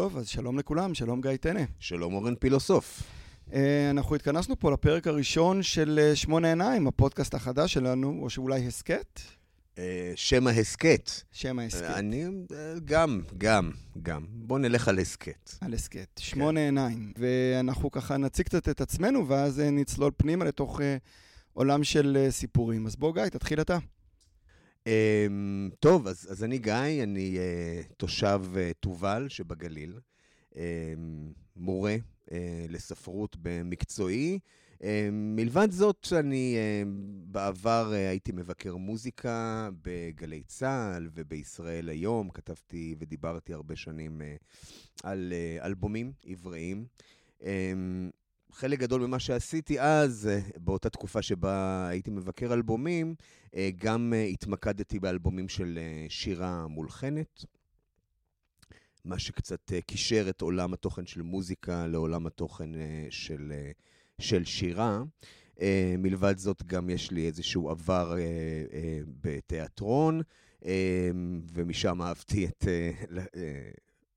טוב, אז שלום לכולם, שלום גיא טנא. שלום אורן פילוסוף. אה, אנחנו התכנסנו פה לפרק הראשון של אה, שמונה עיניים, הפודקאסט החדש שלנו, או שאולי הסכת? אה, שם ההסכת. שם ההסכת. אני, גם, גם, גם. בוא נלך על הסכת. על הסכת. שמונה עיניים. ואנחנו ככה נציג קצת את עצמנו, ואז נצלול פנימה לתוך עולם של סיפורים. אז בוא, גיא, תתחיל אתה. Um, טוב, אז, אז אני גיא, אני uh, תושב uh, תובל שבגליל, um, מורה uh, לספרות במקצועי. Um, מלבד זאת, אני uh, בעבר uh, הייתי מבקר מוזיקה בגלי צה"ל ובישראל היום. כתבתי ודיברתי הרבה שנים uh, על uh, אלבומים עבריים. Um, חלק גדול ממה שעשיתי אז, אה, באותה תקופה שבה הייתי מבקר אלבומים, אה, גם אה, התמקדתי באלבומים של שירה מולחנת, מה שקצת קישר את עולם התוכן של מוזיקה לעולם התוכן של, של שירה. מלבד זאת, גם יש לי איזשהו עבר בתיאטרון, ומשם אהבתי את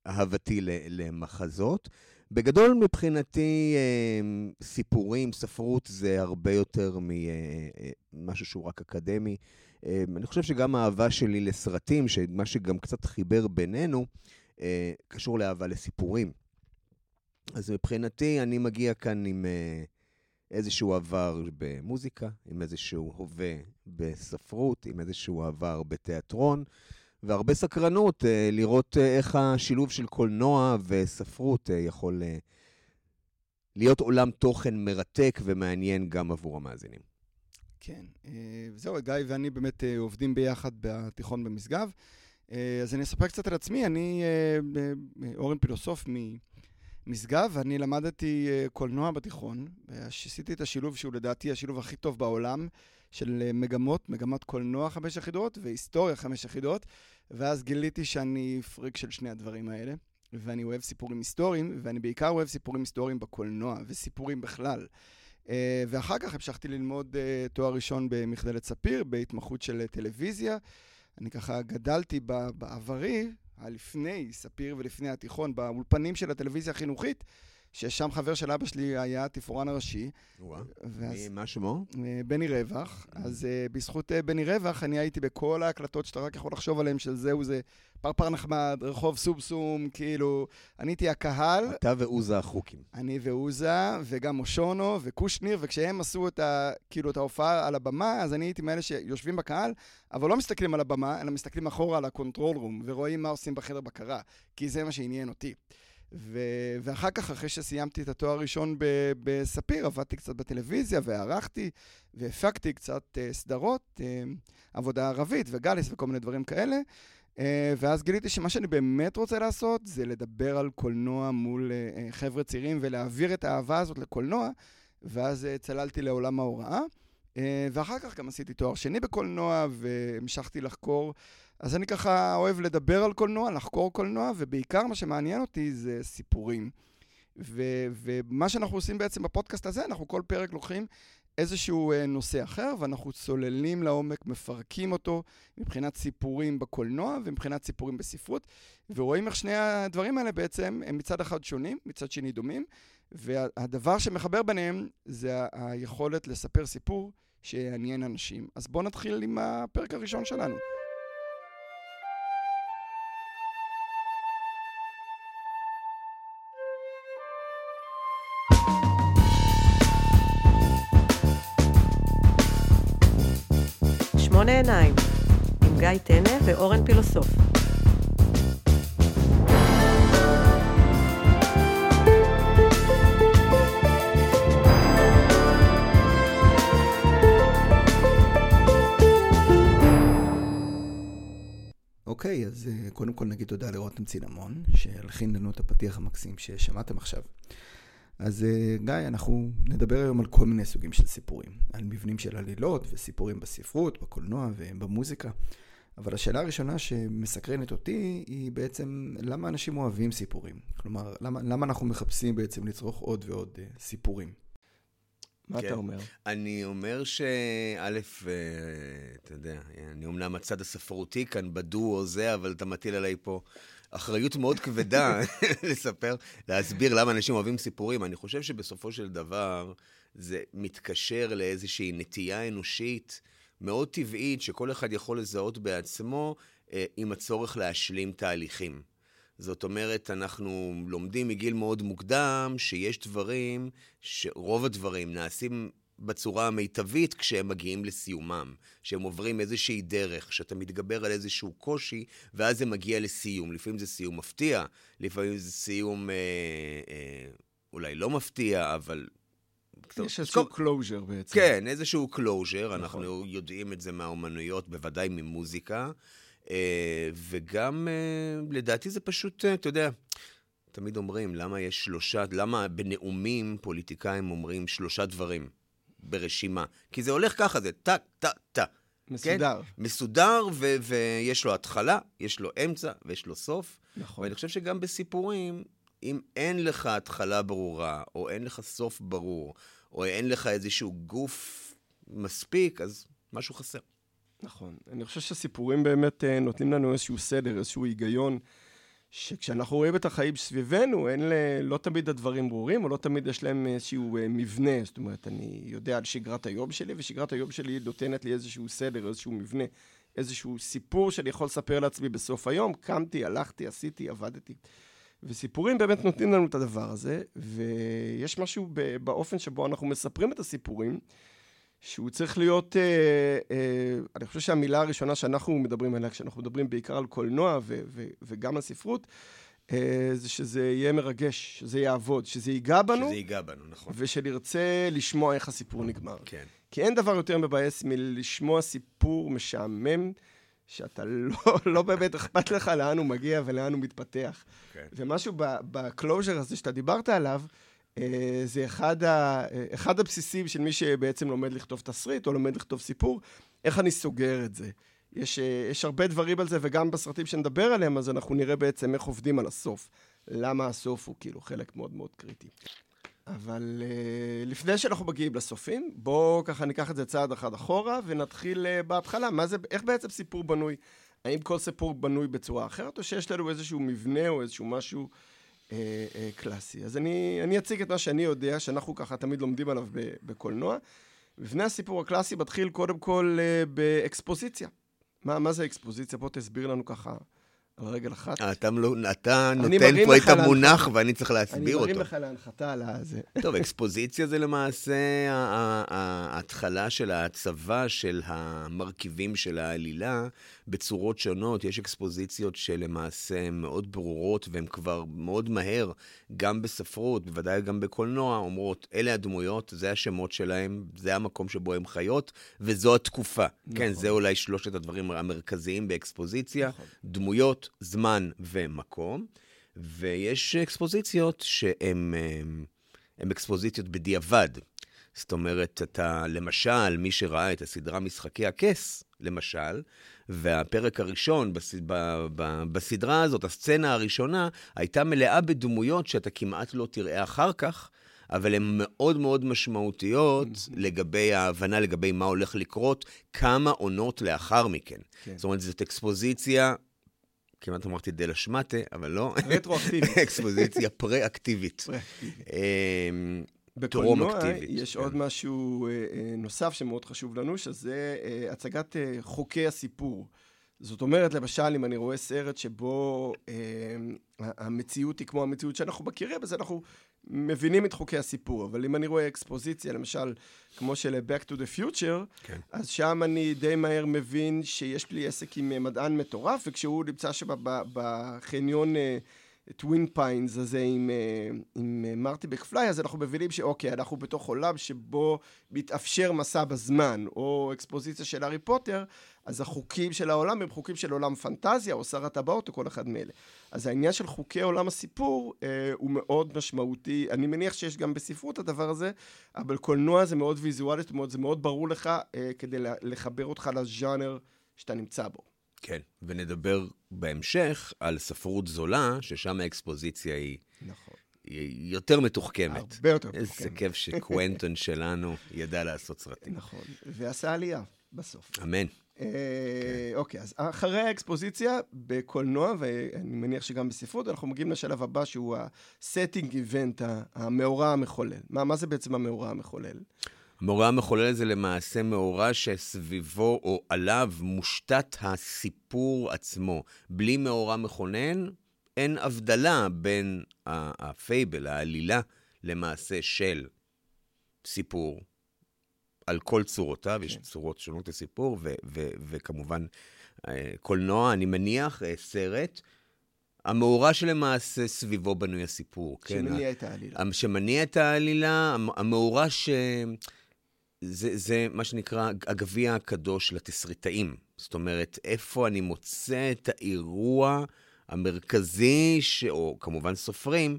אהבתי למחזות. בגדול, מבחינתי, אה, סיפורים, ספרות, זה הרבה יותר ממשהו אה, שהוא רק אקדמי. אה, אני חושב שגם האהבה שלי לסרטים, מה שגם קצת חיבר בינינו, קשור לאהבה לסיפורים. אז מבחינתי, אני מגיע כאן עם איזשהו עבר במוזיקה, עם איזשהו הווה בספרות, עם איזשהו עבר בתיאטרון. והרבה סקרנות אה, לראות אה, איך השילוב של קולנוע וספרות אה, יכול להיות עולם תוכן מרתק ומעניין גם עבור המאזינים. כן, זהו, גיא ואני באמת עובדים ביחד בתיכון במשגב. אז אני אספר קצת על עצמי, אני אורן פילוסוף ממשגב, ואני למדתי קולנוע בתיכון, ועשיתי את השילוב שהוא לדעתי השילוב הכי טוב בעולם, של מגמות, מגמת קולנוע חמש יחידות והיסטוריה חמש יחידות. ואז גיליתי שאני פריק של שני הדברים האלה, ואני אוהב סיפורים היסטוריים, ואני בעיקר אוהב סיפורים היסטוריים בקולנוע, וסיפורים בכלל. Uh, ואחר כך המשכתי ללמוד uh, תואר ראשון במכללת ספיר, בהתמחות של uh, טלוויזיה. אני ככה גדלתי בעברי, הלפני ספיר ולפני התיכון, באולפנים של הטלוויזיה החינוכית. ששם חבר של אבא שלי היה התפאורן הראשי. ואז, מה שמו? אה, בני רווח. Mm. אז uh, בזכות uh, בני רווח, אני הייתי בכל ההקלטות שאתה רק יכול לחשוב עליהן, של זהו זה פרפר נחמד, רחוב סובסום, כאילו, אני הייתי הקהל. אתה ועוזה החוקים. אני ועוזה, וגם מושונוב וקושניר, וכשהם עשו את, ה, כאילו, את ההופעה על הבמה, אז אני הייתי מאלה שיושבים בקהל, אבל לא מסתכלים על הבמה, אלא מסתכלים אחורה על ה control room, ורואים מה עושים בחדר בקרה, כי זה מה שעניין אותי. ו... ואחר כך, אחרי שסיימתי את התואר הראשון ב... בספיר, עבדתי קצת בטלוויזיה וערכתי והפקתי קצת אה, סדרות, אה, עבודה ערבית וגאליס וכל מיני דברים כאלה. Uh, ואז גיליתי שמה שאני באמת רוצה לעשות זה לדבר על קולנוע מול uh, חבר'ה צעירים ולהעביר את האהבה הזאת לקולנוע, ואז uh, צללתי לעולם ההוראה. Uh, ואחר כך גם עשיתי תואר שני בקולנוע והמשכתי לחקור אז אני ככה אוהב לדבר על קולנוע, לחקור קולנוע, ובעיקר מה שמעניין אותי זה סיפורים. ו- ומה שאנחנו עושים בעצם בפודקאסט הזה, אנחנו כל פרק לוקחים איזשהו אה, נושא אחר, ואנחנו צוללים לעומק, מפרקים אותו מבחינת סיפורים בקולנוע ומבחינת סיפורים בספרות, ורואים איך שני הדברים האלה בעצם הם מצד אחד שונים, מצד שני דומים, והדבר שמחבר ביניהם זה היכולת לספר סיפור שיעניין אנשים. אז בואו נתחיל עם הפרק הראשון שלנו. שמונה עיניים, עם גיא טנא ואורן פילוסוף. אוקיי, אז אה, קודם כל נגיד תודה לרותם צינמון, שהלחין לנו את הפתיח המקסים ששמעתם עכשיו. אז אה, גיא, אנחנו נדבר היום על כל מיני סוגים של סיפורים. על מבנים של עלילות וסיפורים בספרות, בקולנוע ובמוזיקה. אבל השאלה הראשונה שמסקרנת אותי היא בעצם למה אנשים אוהבים סיפורים? כלומר, למה, למה אנחנו מחפשים בעצם לצרוך עוד ועוד uh, סיפורים? מה כן. אתה אומר? אני אומר שא', uh, אתה יודע, אני אומנם הצד הספרותי כאן בדו או זה, אבל אתה מטיל עליי פה אחריות מאוד כבדה לספר, להסביר למה אנשים אוהבים סיפורים. אני חושב שבסופו של דבר זה מתקשר לאיזושהי נטייה אנושית מאוד טבעית, שכל אחד יכול לזהות בעצמו אה, עם הצורך להשלים תהליכים. זאת אומרת, אנחנו לומדים מגיל מאוד מוקדם שיש דברים, שרוב הדברים נעשים בצורה המיטבית כשהם מגיעים לסיומם, שהם עוברים איזושהי דרך, שאתה מתגבר על איזשהו קושי, ואז זה מגיע לסיום. לפעמים זה סיום מפתיע, לפעמים זה סיום אה, אה, אולי לא מפתיע, אבל... יש איזשהו closure בעצם. כן, איזשהו closure, נכון. אנחנו יודעים את זה מהאומנויות, בוודאי ממוזיקה. אה, וגם, אה, לדעתי זה פשוט, אה, אתה יודע, תמיד אומרים, למה יש שלושה, למה בנאומים פוליטיקאים אומרים שלושה דברים ברשימה? כי זה הולך ככה, זה טה, טה, טה. מסודר. כן? מסודר, ו- ויש לו התחלה, יש לו אמצע ויש לו סוף. נכון. ואני חושב שגם בסיפורים, אם אין לך התחלה ברורה, או אין לך סוף ברור, או אין לך איזשהו גוף מספיק, אז משהו חסר. נכון. אני חושב שהסיפורים באמת uh, נותנים לנו איזשהו סדר, איזשהו היגיון, שכשאנחנו רואים את החיים סביבנו, אין ל... לא תמיד הדברים ברורים, או לא תמיד יש להם איזשהו uh, מבנה. זאת אומרת, אני יודע על שגרת היום שלי, ושגרת היום שלי נותנת לי איזשהו סדר, איזשהו מבנה, איזשהו סיפור שאני יכול לספר לעצמי בסוף היום. קמתי, הלכתי, עשיתי, עבדתי. וסיפורים באמת נותנים לנו את הדבר הזה, ויש משהו באופן שבו אנחנו מספרים את הסיפורים, שהוא צריך להיות, אה, אה, אני חושב שהמילה הראשונה שאנחנו מדברים עליה, כשאנחנו מדברים בעיקר על קולנוע ו- ו- וגם על ספרות, אה, זה שזה יהיה מרגש, שזה יעבוד, שזה ייגע בנו. שזה ייגע בנו, נכון. ושנרצה לשמוע איך הסיפור נגמר. כן. כי אין דבר יותר מבאס מלשמוע סיפור משעמם, שאתה לא, לא באמת אכפת לך לאן הוא מגיע ולאן הוא מתפתח. כן. ומשהו ב closure הזה שאתה דיברת עליו, זה אחד, ה, אה, אחד הבסיסים של מי שבעצם לומד לכתוב תסריט או לומד לכתוב סיפור, איך אני סוגר את זה. יש, אה, יש הרבה דברים על זה, וגם בסרטים שנדבר עליהם, אז אנחנו נראה בעצם איך עובדים על הסוף. למה הסוף הוא כאילו חלק מאוד מאוד קריטי. אבל לפני שאנחנו מגיעים לסופים, בואו ככה ניקח את זה צעד אחד אחורה ונתחיל בהתחלה. מה זה, איך בעצם סיפור בנוי? האם כל סיפור בנוי בצורה אחרת, או שיש לנו איזשהו מבנה או איזשהו משהו אה, אה, קלאסי. אז אני, אני אציג את מה שאני יודע, שאנחנו ככה תמיד לומדים עליו בקולנוע. מבנה הסיפור הקלאסי מתחיל קודם כל אה, באקספוזיציה. מה, מה זה אקספוזיציה? בוא תסביר לנו ככה על רגל אחת. אתה, לא, אתה נותן פה את המונח ואני צריך להסביר אותו. אני מרים לך להנחתה על הזה. טוב, אקספוזיציה זה למעשה ההתחלה של ההצבה של המרכיבים של העלילה בצורות שונות. יש אקספוזיציות שלמעשה מאוד ברורות והן כבר מאוד מהר, גם בספרות, בוודאי גם בקולנוע, אומרות, אלה הדמויות, זה השמות שלהם, זה המקום שבו הן חיות, וזו התקופה. נכון. כן, זה אולי שלושת הדברים המרכזיים באקספוזיציה. נכון. דמויות, זמן ומקום. ויש אקספוזיציות שהן אקספוזיציות בדיעבד. זאת אומרת, אתה, למשל, מי שראה את הסדרה משחקי הכס, למשל, והפרק הראשון בס, ב, ב, בסדרה הזאת, הסצנה הראשונה, הייתה מלאה בדמויות שאתה כמעט לא תראה אחר כך, אבל הן מאוד מאוד משמעותיות mm-hmm. לגבי ההבנה, לגבי מה הולך לקרות כמה עונות לאחר מכן. כן. זאת אומרת, זאת אקספוזיציה כמעט אמרתי דלה שמטה, אבל לא. רטרואקטיבית. אקספוזיציה פרה-אקטיבית. אמ, בקולנוע יש כן. עוד משהו אה, אה, נוסף שמאוד חשוב לנו, שזה אה, הצגת חוקי הסיפור. זאת אומרת, למשל, אם אני רואה סרט שבו אה, המציאות היא כמו המציאות שאנחנו מכירים, אז אנחנו מבינים את חוקי הסיפור. אבל אם אני רואה אקספוזיציה, למשל, כמו של Back to the Future, כן. אז שם אני די מהר מבין שיש לי עסק עם מדען מטורף, וכשהוא נמצא שם בחניון... אה, טווין פיינס הזה עם, אה, עם אה, מרטי בקפליי, אז אנחנו מבינים שאוקיי, אנחנו בתוך עולם שבו מתאפשר מסע בזמן, או אקספוזיציה של הארי פוטר, אז החוקים של העולם הם חוקים של עולם פנטזיה, או שר הטבעות, או כל אחד מאלה. אז העניין של חוקי עולם הסיפור אה, הוא מאוד משמעותי. אני מניח שיש גם בספרות הדבר הזה, אבל קולנוע זה מאוד ויזואלי, זאת אומרת, זה מאוד ברור לך אה, כדי לחבר אותך לז'אנר שאתה נמצא בו. כן, ונדבר בהמשך על ספרות זולה, ששם האקספוזיציה היא... נכון. היא יותר מתוחכמת. הרבה יותר מתוחכמת. איזה כיף שקוונטון שלנו ידע לעשות סרטים. נכון, ועשה עלייה בסוף. אמן. אה, אוקיי, אז אחרי האקספוזיציה בקולנוע, ואני מניח שגם בספרות, אנחנו מגיעים לשלב הבא שהוא ה-setting event, המאורע המחולל. מה, מה זה בעצם המאורע המחולל? המאורע המחולל זה למעשה מאורע שסביבו או עליו מושתת הסיפור עצמו. בלי מאורע מכונן, אין הבדלה בין הפייבל, העלילה, למעשה של סיפור על כל צורותיו, כן. יש צורות שונות לסיפור, ו- ו- וכמובן אה, קולנוע, אני מניח, אה, סרט. המאורע שלמעשה סביבו בנוי הסיפור. כן? שמניע כן, את העלילה. שמניע את העלילה, המאורע ש... זה, זה מה שנקרא הגביע הקדוש לתסריטאים. זאת אומרת, איפה אני מוצא את האירוע המרכזי, ש... או כמובן סופרים,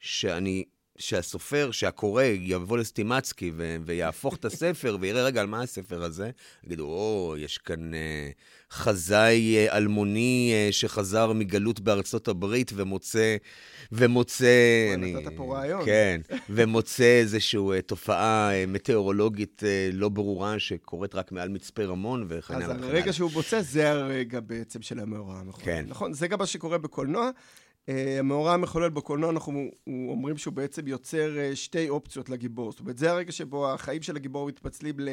שאני שהסופר, שהקורא, יבוא לסטימצקי ו- ויהפוך את הספר ויראה רגע על מה הספר הזה, יגידו, או, יש כאן uh, חזאי uh, אלמוני uh, שחזר מגלות בארצות הברית ומוצא, ומוצא... אני... נתת פה רעיון. כן, ומוצא איזושהי uh, תופעה uh, מטאורולוגית uh, לא ברורה שקורית רק מעל מצפה רמון וכן הלאה. אז הרגע שהוא מוצא, זה הרגע בעצם של המאורע המכוער. כן. נכון, זה גם מה שקורה בקולנוע. אה, המאורע המחולל בקולנוע, אנחנו אומרים שהוא בעצם יוצר אה, שתי אופציות לגיבור. זאת אומרת, זה הרגע שבו החיים של הגיבור מתפצלים ל...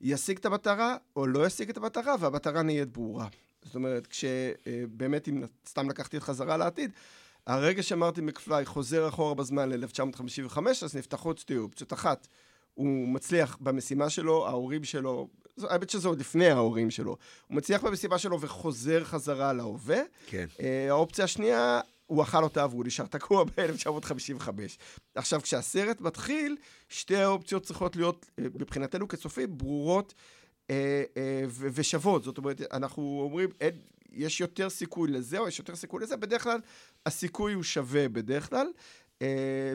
ישיג את המטרה או לא ישיג את המטרה, והמטרה נהיית ברורה. זאת אומרת, כשבאמת, אם סתם לקחתי את חזרה לעתיד, הרגע שמרטין מקפליי חוזר אחורה בזמן ל-1955, אז נפתחות שתי אופציות. אחת, הוא מצליח במשימה שלו, ההורים שלו, האמת שזה עוד לפני ההורים שלו, הוא מצליח במשימה שלו וחוזר חזרה להווה. כן. האופציה השנייה, הוא אכל אותה והוא נשאר תקוע ב-1955. עכשיו, כשהסרט מתחיל, שתי האופציות צריכות להיות, אה, מבחינתנו כצופים, ברורות אה, אה, ושוות. זאת אומרת, אנחנו אומרים, אין, יש יותר סיכוי לזה או יש יותר סיכוי לזה, בדרך כלל הסיכוי הוא שווה בדרך כלל.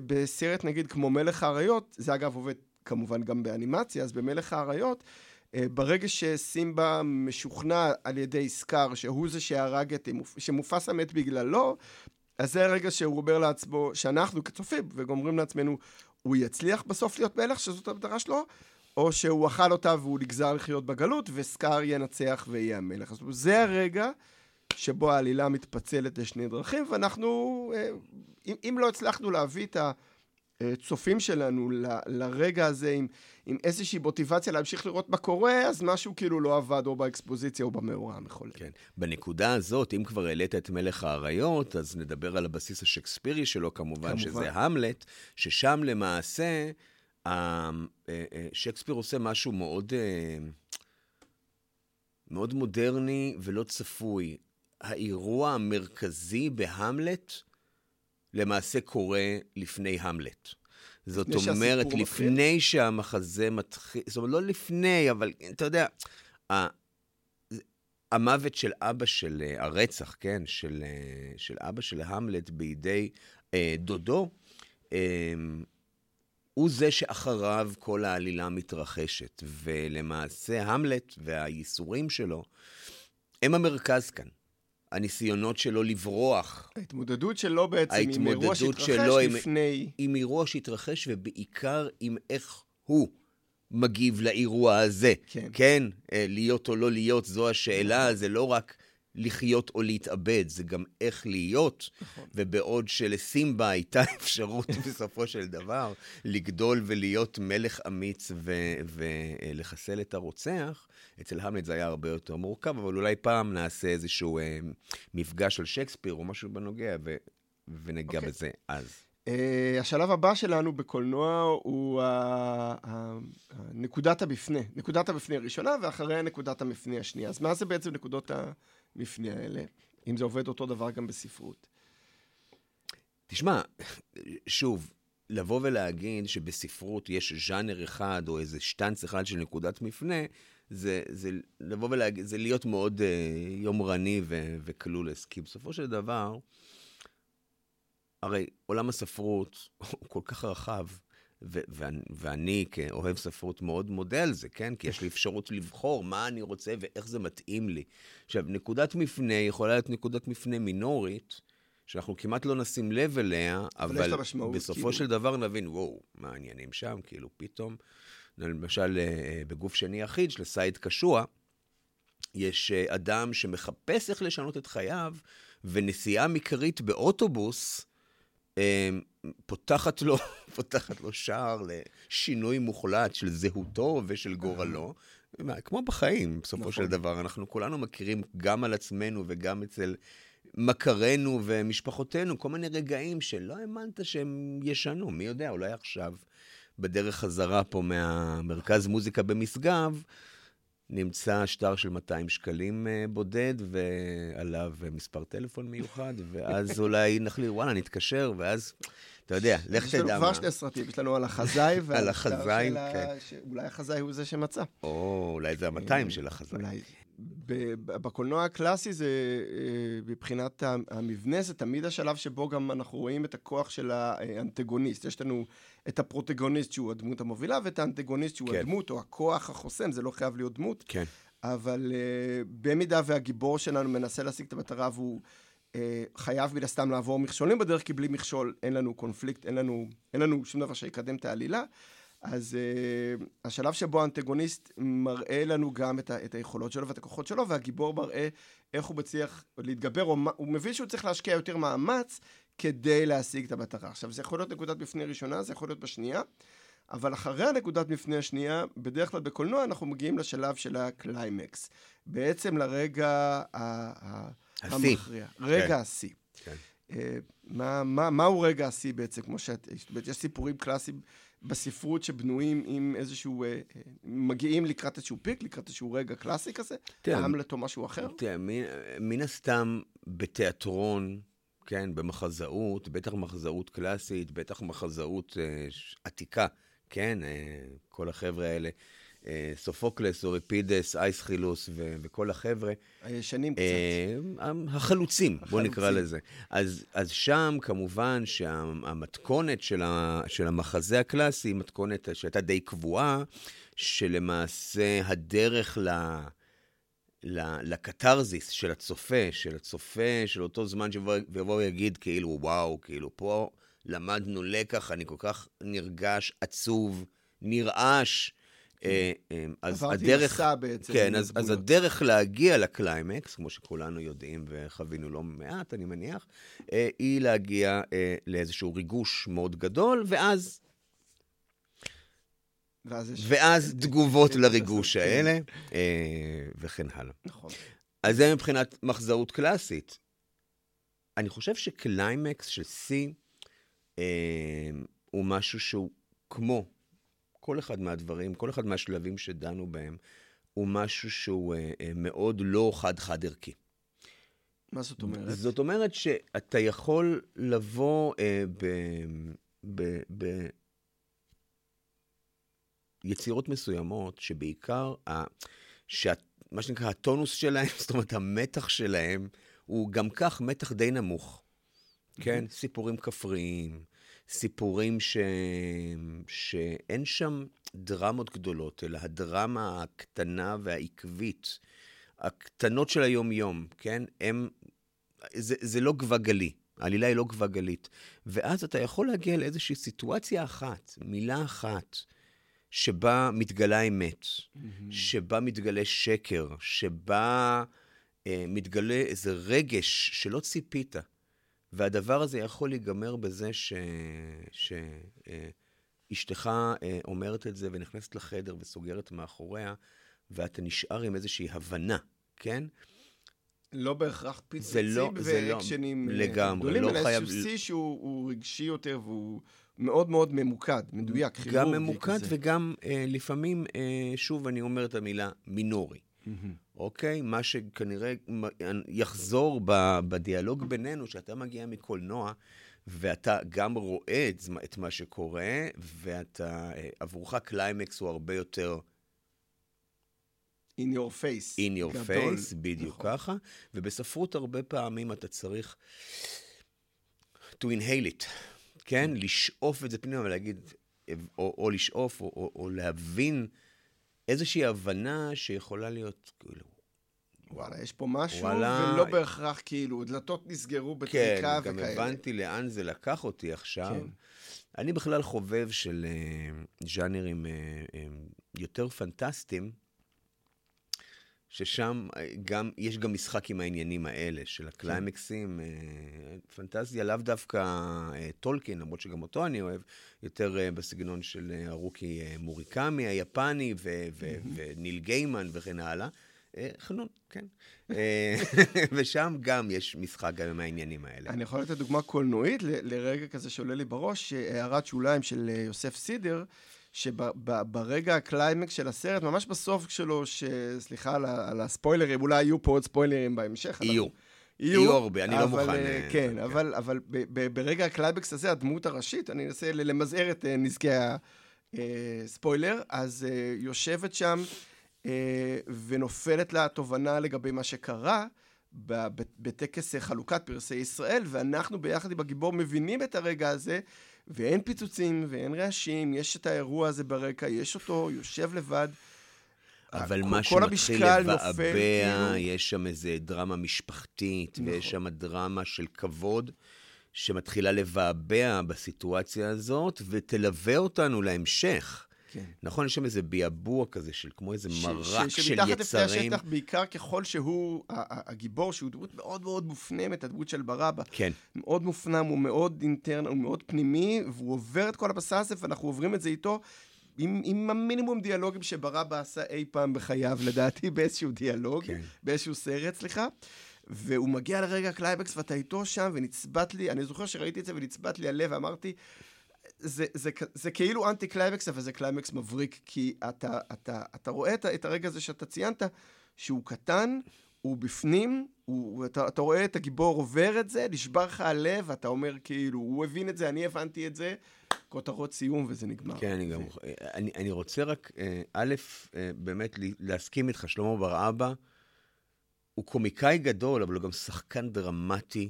בסרט נגיד כמו מלך האריות, זה אגב עובד כמובן גם באנימציה, אז במלך האריות, ברגע שסימבה משוכנע על ידי סקאר שהוא זה שהרג את, שמופסה מת בגללו, אז זה הרגע שהוא אומר לעצמו, שאנחנו כצופים, וגומרים לעצמנו, הוא יצליח בסוף להיות מלך, שזאת המטרה שלו, או שהוא אכל אותה והוא נגזר לחיות בגלות, וסקאר ינצח ויהיה המלך. אומרת, זה הרגע שבו העלילה מתפצלת לשני דרכים, ואנחנו, אה, אם, לא הצלחנו להביא את הצופים שלנו ל, לרגע הזה עם... עם איזושהי מוטיבציה להמשיך לראות מה קורה, אז משהו כאילו לא עבד או באקספוזיציה או במאורע המחולל. כן. בנקודה הזאת, אם כבר העלית את מלך האריות, אז נדבר על הבסיס השקספירי שלו כמובן, כמובן. שזה המלט, ששם למעשה, אה, אה, שייקספיר עושה משהו מאוד, אה, מאוד מודרני ולא צפוי. האירוע המרכזי בהמלט למעשה קורה לפני המלט. זאת אומרת, לפני מתחיל? שהמחזה מתחיל, זאת אומרת, לא לפני, אבל אתה יודע, המוות של אבא של, אה, הרצח, כן, של, אה, של אבא של המלט בידי אה, דודו, אה, הוא זה שאחריו כל העלילה מתרחשת. ולמעשה, המלט והייסורים שלו הם המרכז כאן. הניסיונות שלו לברוח. ההתמודדות שלו בעצם עם אירוע שהתרחש לפני... עם, עם אירוע שהתרחש, ובעיקר עם איך הוא מגיב לאירוע הזה. כן. כן, אה, להיות או לא להיות, זו השאלה, זה לא רק לחיות או להתאבד, זה גם איך להיות. נכון. ובעוד שלסימבה הייתה אפשרות בסופו של דבר לגדול ולהיות מלך אמיץ ולחסל את הרוצח, אצל המלט זה היה הרבה יותר מורכב, אבל אולי פעם נעשה איזשהו אה, מפגש על שייקספיר או משהו בנוגע, ו, וניגע okay. אוקיי. בזה אז. Uh, השלב הבא שלנו בקולנוע הוא uh, uh, uh, נקודת המפנה, נקודת המפנה הראשונה ואחריה נקודת המפנה השנייה. אז מה זה בעצם נקודות המפנה האלה? אם זה עובד אותו דבר גם בספרות. תשמע, שוב, לבוא ולהגיד שבספרות יש ז'אנר אחד או איזה שטנץ אחד של נקודת מפנה, זה, זה לבוא ולהגיד, זה להיות מאוד uh, יומרני וקלולס, כי בסופו של דבר, הרי עולם הספרות הוא כל כך רחב, ו- ואני, ואני כאוהב ספרות מאוד מודה על זה, כן? כי יש לי אפשרות לבחור מה אני רוצה ואיך זה מתאים לי. עכשיו, נקודת מפנה יכולה להיות נקודת מפנה מינורית, שאנחנו כמעט לא נשים לב אליה, אבל, אבל בסופו כאילו... של דבר נבין, וואו, מה העניינים שם? כאילו, פתאום... למשל אה, בגוף שני יחיד של סייד קשוע, יש אה, אדם שמחפש איך לשנות את חייו, ונסיעה מקרית באוטובוס פותחת לו, פותחת לו שער לשינוי מוחלט של זהותו ושל גורלו. כמו בחיים, בסופו נכון. של דבר. אנחנו כולנו מכירים גם על עצמנו וגם אצל מכרינו ומשפחותינו, כל מיני רגעים שלא האמנת שהם ישנו. מי יודע, אולי עכשיו, בדרך חזרה פה מהמרכז מוזיקה במשגב, נמצא שטר של 200 שקלים אה, בודד, ועליו אה, מספר טלפון מיוחד, ואז אולי נחליט, וואלה, נתקשר, ואז, אתה יודע, לך יש לנו תדע כבר מה. שני סרטים, יש לנו על החזאי ועל החזאי, כן. שאולי החזאי הוא זה שמצא. או, אולי זה ה-200 של החזק. אולי. בקולנוע הקלאסי זה, אה, מבחינת המבנה, זה תמיד השלב שבו גם אנחנו רואים את הכוח של האנטגוניסט. יש לנו את הפרוטגוניסט שהוא הדמות המובילה, ואת האנטגוניסט שהוא כן. הדמות, או הכוח החוסם, זה לא חייב להיות דמות. כן. אבל uh, במידה והגיבור שלנו מנסה להשיג את המטרה והוא uh, חייב מן הסתם לעבור מכשולים בדרך, כי בלי מכשול אין לנו קונפליקט, אין לנו, אין לנו שום דבר שיקדם את העלילה. אז uh, השלב שבו האנטגוניסט מראה לנו גם את, ה, את היכולות שלו ואת הכוחות שלו, והגיבור מראה איך הוא מצליח להתגבר, מה, הוא מבין שהוא צריך להשקיע יותר מאמץ כדי להשיג את המטרה. עכשיו, זה יכול להיות נקודת מפנה ראשונה, זה יכול להיות בשנייה. אבל אחרי הנקודת מפנה השנייה, בדרך כלל בקולנוע אנחנו מגיעים לשלב של הקליימקס. בעצם לרגע ה- ה-. המכריע. רגע כן. השיא. כן. אה, מה, מה, מהו רגע השיא בעצם? כמו שאת... זאת אומרת, יש סיפורים קלאסיים בספרות שבנויים עם איזשהו... אה, אה, מגיעים לקראת איזשהו peak, לקראת איזשהו רגע קלאסי כזה, המלט או משהו אחר. תראה, מן הסתם בתיאטרון, כן, במחזאות, בטח מחזאות קלאסית, בטח מחזאות אה, עתיקה, כן, אה, כל החבר'ה האלה, אה, סופוקלס, אוריפידס, אייסחילוס ו- וכל החבר'ה, הישנים קצת. אה, החלוצים, בוא נקרא החלוצים. לזה. אז, אז שם, כמובן, שהמתכונת של, ה, של המחזה הקלאסי היא מתכונת שהייתה די קבועה, שלמעשה הדרך ל... ל- לקתרזיס של הצופה, של הצופה, של אותו זמן שיבוא ויגיד כאילו, וואו, כאילו, פה למדנו לקח, אני כל כך נרגש, עצוב, נרעש. אה, אה, אז עברתי הדרך... מסע בעצם. כן, אז, אז. הדרך להגיע לקליימקס, כמו שכולנו יודעים וחווינו לא מעט, אני מניח, אה, היא להגיע לאיזשהו ריגוש מאוד גדול, ואז, ואז יש... ואז תגובות כן, לריגוש כן. האלה, אה, וכן הלאה. נכון. אז זה מבחינת מחזאות קלאסית. אני חושב שקליימקס של שיא אה, הוא משהו שהוא כמו כל אחד מהדברים, כל אחד מהשלבים שדנו בהם, הוא משהו שהוא אה, אה, מאוד לא חד-חד ערכי. מה זאת אומרת? זאת אומרת שאתה יכול לבוא אה, ב, ב, ב, יצירות מסוימות, שבעיקר, ה, שה, מה שנקרא, הטונוס שלהם, זאת אומרת, המתח שלהם, הוא גם כך מתח די נמוך. כן? סיפורים כפריים, סיפורים ש... שאין שם דרמות גדולות, אלא הדרמה הקטנה והעקבית, הקטנות של היום-יום, כן? הם... זה, זה לא גבה גלי, העלילה היא לא גבה גלית. ואז אתה יכול להגיע לאיזושהי סיטואציה אחת, מילה אחת, שבה מתגלה אמת, שבה מתגלה שקר, שבה אה, מתגלה איזה רגש שלא ציפית. והדבר הזה יכול להיגמר בזה ש... ש... אה, אה, אומרת את זה ונכנסת לחדר וסוגרת מאחוריה, ואתה נשאר עם איזושהי הבנה, כן? לא בהכרח פיצוצים לא- זה לא- ואקשנים לגמרי, גדולים, לא אלא חייב- איזשהו שיא שהוא הוא רגשי יותר והוא מאוד מאוד ממוקד, מדויק, כירורגי גם ממוקד כזה. וגם אה, לפעמים, אה, שוב אני אומר את המילה מינורי. אוקיי? מה שכנראה יחזור ב- בדיאלוג בינינו, שאתה מגיע מקולנוע, ואתה גם רואה את, את מה שקורה, ואתה, אה, עבורך קליימקס הוא הרבה יותר In your face. in your גדול. face, בדיוק נכון. ככה, ובספרות הרבה פעמים אתה צריך to inhale it, כן? לשאוף את זה פנימה ולהגיד, או, או לשאוף, או, או, או להבין איזושהי הבנה שיכולה להיות, כאילו, וואלה, יש פה משהו, וואלה. ולא בהכרח כאילו, דלתות נסגרו כן, בטריקה גם וכאלה. הבנתי לאן זה לקח אותי עכשיו. כן. אני בכלל חובב של אה, ז'אנרים אה, אה, יותר פנטסטיים, ששם אה, גם, יש גם משחק עם העניינים האלה של הקליימקסים. אה, פנטזיה לאו דווקא אה, טולקין, למרות שגם אותו אני אוהב, יותר בסגנון של הרוקי אה, מוריקמי היפני ו- ו- וניל גיימן וכן הלאה. אה, חנון, כן. ושם גם יש משחק גם עם העניינים האלה. אני יכול לתת דוגמה קולנועית ל- לרגע כזה שעולה לי בראש, הערת שוליים של יוסף סידר, שברגע הקליימקס של הסרט, ממש בסוף שלו, ש... סליחה על, על הספוילרים, אולי יהיו פה עוד ספוילרים בהמשך. יהיו. אנחנו- יהיו הרבה, אני לא אבל, מוכן, אה, אה, כן, כן. אבל, אבל ב- ב- ברגע הקליימקס הזה, הדמות הראשית, אני אנסה למזער את אה, נזקי הספוילר, אז יושבת שם ונופלת לה התובנה לגבי מה שקרה. בטקס חלוקת פרסי ישראל, ואנחנו ביחד עם הגיבור מבינים את הרגע הזה, ואין פיצוצים ואין רעשים, יש את האירוע הזה ברקע, יש אותו, יושב לבד. אבל כל- מה כל שמתחיל לבעבע, כאילו. יש שם איזה דרמה משפחתית, נכון. ויש שם דרמה של כבוד, שמתחילה לבעבע בסיטואציה הזאת, ותלווה אותנו להמשך. כן. נכון, יש שם איזה ביעבוע כזה, של כמו איזה ש- מרק ש- של שמתחת לפני יצרים. השטח, בעיקר ככל שהוא, הגיבור, שהוא דמות מאוד מאוד מופנמת, הדמות של בר אבא, כן, מאוד מופנם, הוא מאוד internal, הוא מאוד פנימי, והוא עובר את כל המסע הזה, ואנחנו עוברים את זה איתו. עם, עם המינימום דיאלוגים שבר אבא עשה אי פעם בחייו, לדעתי, באיזשהו דיאלוג, כן. באיזשהו סרט, סליחה. והוא מגיע לרגע הקליימקס, ואתה איתו שם, ונצבט לי, אני זוכר שראיתי את זה ונצבט לי הלב, ואמרתי, זה, זה, זה, זה כאילו אנטי קליימקס, אבל זה קליימקס מבריק, כי אתה, אתה, אתה רואה את, את הרגע הזה שאתה ציינת, שהוא קטן, הוא בפנים, הוא, אתה, אתה רואה את הגיבור עובר את זה, נשבר לך הלב, אתה אומר כאילו, הוא הבין את זה, אני הבנתי את זה, כותרות סיום וזה נגמר. כן, אני גם... אני, אני רוצה רק, אה, א', אה, באמת להסכים איתך, שלמה בר-אבא הוא קומיקאי גדול, אבל הוא גם שחקן דרמטי,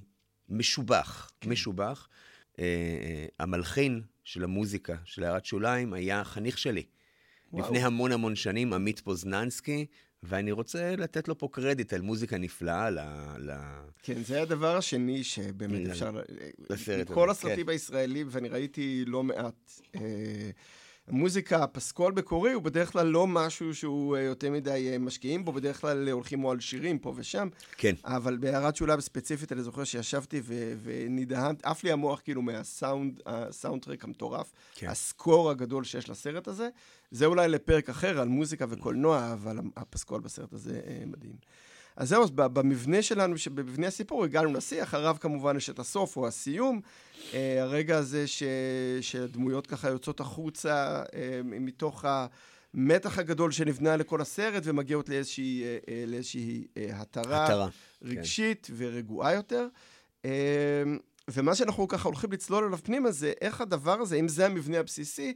משובח, כן. משובח. אה, אה, המלחין של המוזיקה, של הערת שוליים, היה חניך שלי. וואו. לפני המון המון שנים, עמית פוזננסקי, ואני רוצה לתת לו פה קרדיט על מוזיקה נפלאה ל... ל... כן, זה הדבר השני שבאמת ל- אפשר... לסרט כל הזה, הסרטים הישראלים, ואני ראיתי לא מעט, אה, המוזיקה, הפסקול מקורי, הוא בדרך כלל לא משהו שהוא אה, יותר מדי אה, משקיעים בו, בדרך כלל הולכים או על שירים פה ושם, כן, אבל בהערת שוליים ספציפית, אני זוכר שישבתי ו- ונדהמת, עף לי המוח כאילו מהסאונד, הסאונדטרק המטורף, כן. הסקור הגדול שיש לסרט הזה. זה אולי לפרק אחר על מוזיקה וקולנוע, אבל הפסקול בסרט הזה אה, מדהים. אז זהו, אז במבנה שלנו, במבנה הסיפור, הגענו לשיא, אחריו כמובן יש את הסוף או הסיום. אה, הרגע הזה ש... שהדמויות ככה יוצאות החוצה אה, מתוך המתח הגדול שנבנה לכל הסרט, ומגיעות לאיזושהי, אה, לאיזושהי התרה. התרה. רגשית ורגועה יותר. ומה שאנחנו ככה הולכים לצלול אליו פנימה זה איך הדבר הזה, אם זה המבנה הבסיסי,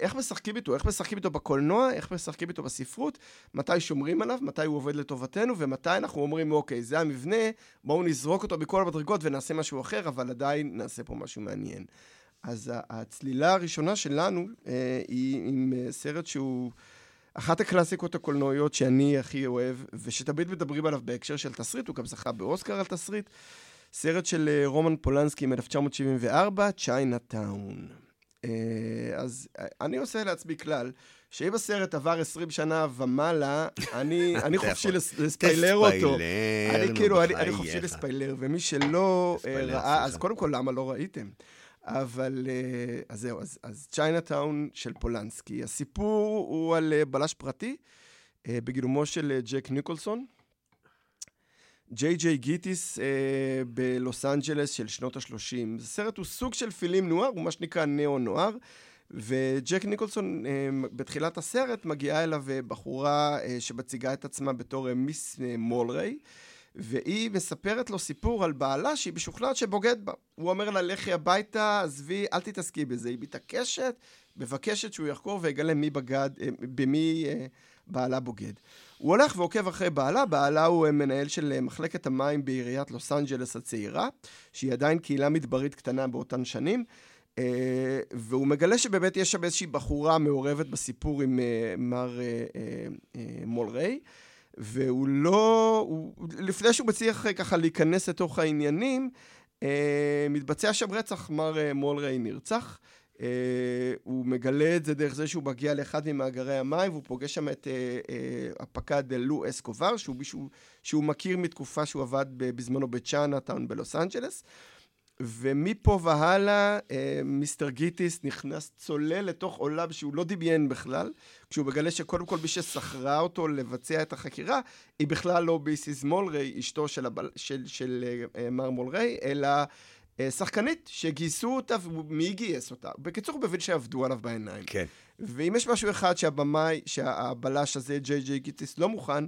איך משחקים איתו, איך משחקים איתו בקולנוע, איך משחקים איתו בספרות, מתי שומרים עליו, מתי הוא עובד לטובתנו, ומתי אנחנו אומרים, אוקיי, זה המבנה, בואו נזרוק אותו בכל המדרגות ונעשה משהו אחר, אבל עדיין נעשה פה משהו מעניין. אז הצלילה הראשונה שלנו אה, היא עם אה, סרט שהוא אחת הקלאסיקות הקולנועיות שאני הכי אוהב, ושתמיד מדברים עליו בהקשר של תסריט, הוא גם זכה באוסקר על תסריט. סרט של אה, רומן פולנסקי מ-1974, צ'יינה טאון. אז אה, אני עושה לעצמי כלל, שאם הסרט עבר 20 שנה ומעלה, אני, אני חופשי לספיילר אותו. אני כאילו, אני, אני. חופשי לספיילר, ומי שלא אה, ראה, אז. קודם כל, למה לא ראיתם? אבל, אה, אז זהו, אז, אז צ'יינאטאון של פולנסקי. הסיפור הוא על אה, בלש פרטי, אה, בגילומו של אה, ג'ק ניקולסון. ג'יי ג'יי גיטיס אה, בלוס אנג'לס של שנות ה-30. הסרט הוא סוג של film noir, הוא מה שנקרא neo-noir. וג'ק ניקולסון, אה, בתחילת הסרט, מגיעה אליו אה, בחורה אה, שמציגה את עצמה בתור אה, מיס אה, מולריי, והיא מספרת לו סיפור על בעלה שהיא משוכנעת שבוגד בה. הוא אומר לה, לכי הביתה, עזבי, אל תתעסקי בזה. היא מתעקשת, מבקשת שהוא יחקור ויגלה מי בגד, אה, במי אה, בעלה בוגד. הוא הולך ועוקב אחרי בעלה, בעלה הוא אה, מנהל של אה, מחלקת המים בעיריית לוס אנג'לס הצעירה, שהיא עדיין קהילה מדברית קטנה באותן שנים. Uh, והוא מגלה שבאמת יש שם איזושהי בחורה מעורבת בסיפור עם מר מולריי, והוא לא... הוא, לפני שהוא מצליח ככה להיכנס לתוך העניינים, מתבצע שם רצח, מר מולריי נרצח. אה, הוא מגלה את זה דרך זה שהוא מגיע לאחד ממאגרי המים, והוא פוגש שם את אה, אה, הפקד לו אסקובר, שהוא מישהו שהוא מכיר מתקופה שהוא עבד בזמנו בצ'יינאטאון בלוס אנג'לס. ומפה והלאה, אה, Mister גיטיס נכנס צולל לתוך עולם שהוא לא דמיין בכלל, כשהוא מגלה שקודם כל מי ששכרה אותו לבצע את החקירה, היא בכלל לא ביסיס מולריי, אשתו של, הבל, של, של אה, מר מולריי, אלא שחקנית שגייסו אותה, ומי גייס אותה? בקיצור, הוא מבין שעבדו עליו בעיניים. כן. ואם יש משהו אחד שהבמאי, שהבלש הזה, ג'יי ג'יי גיטיס, לא מוכן,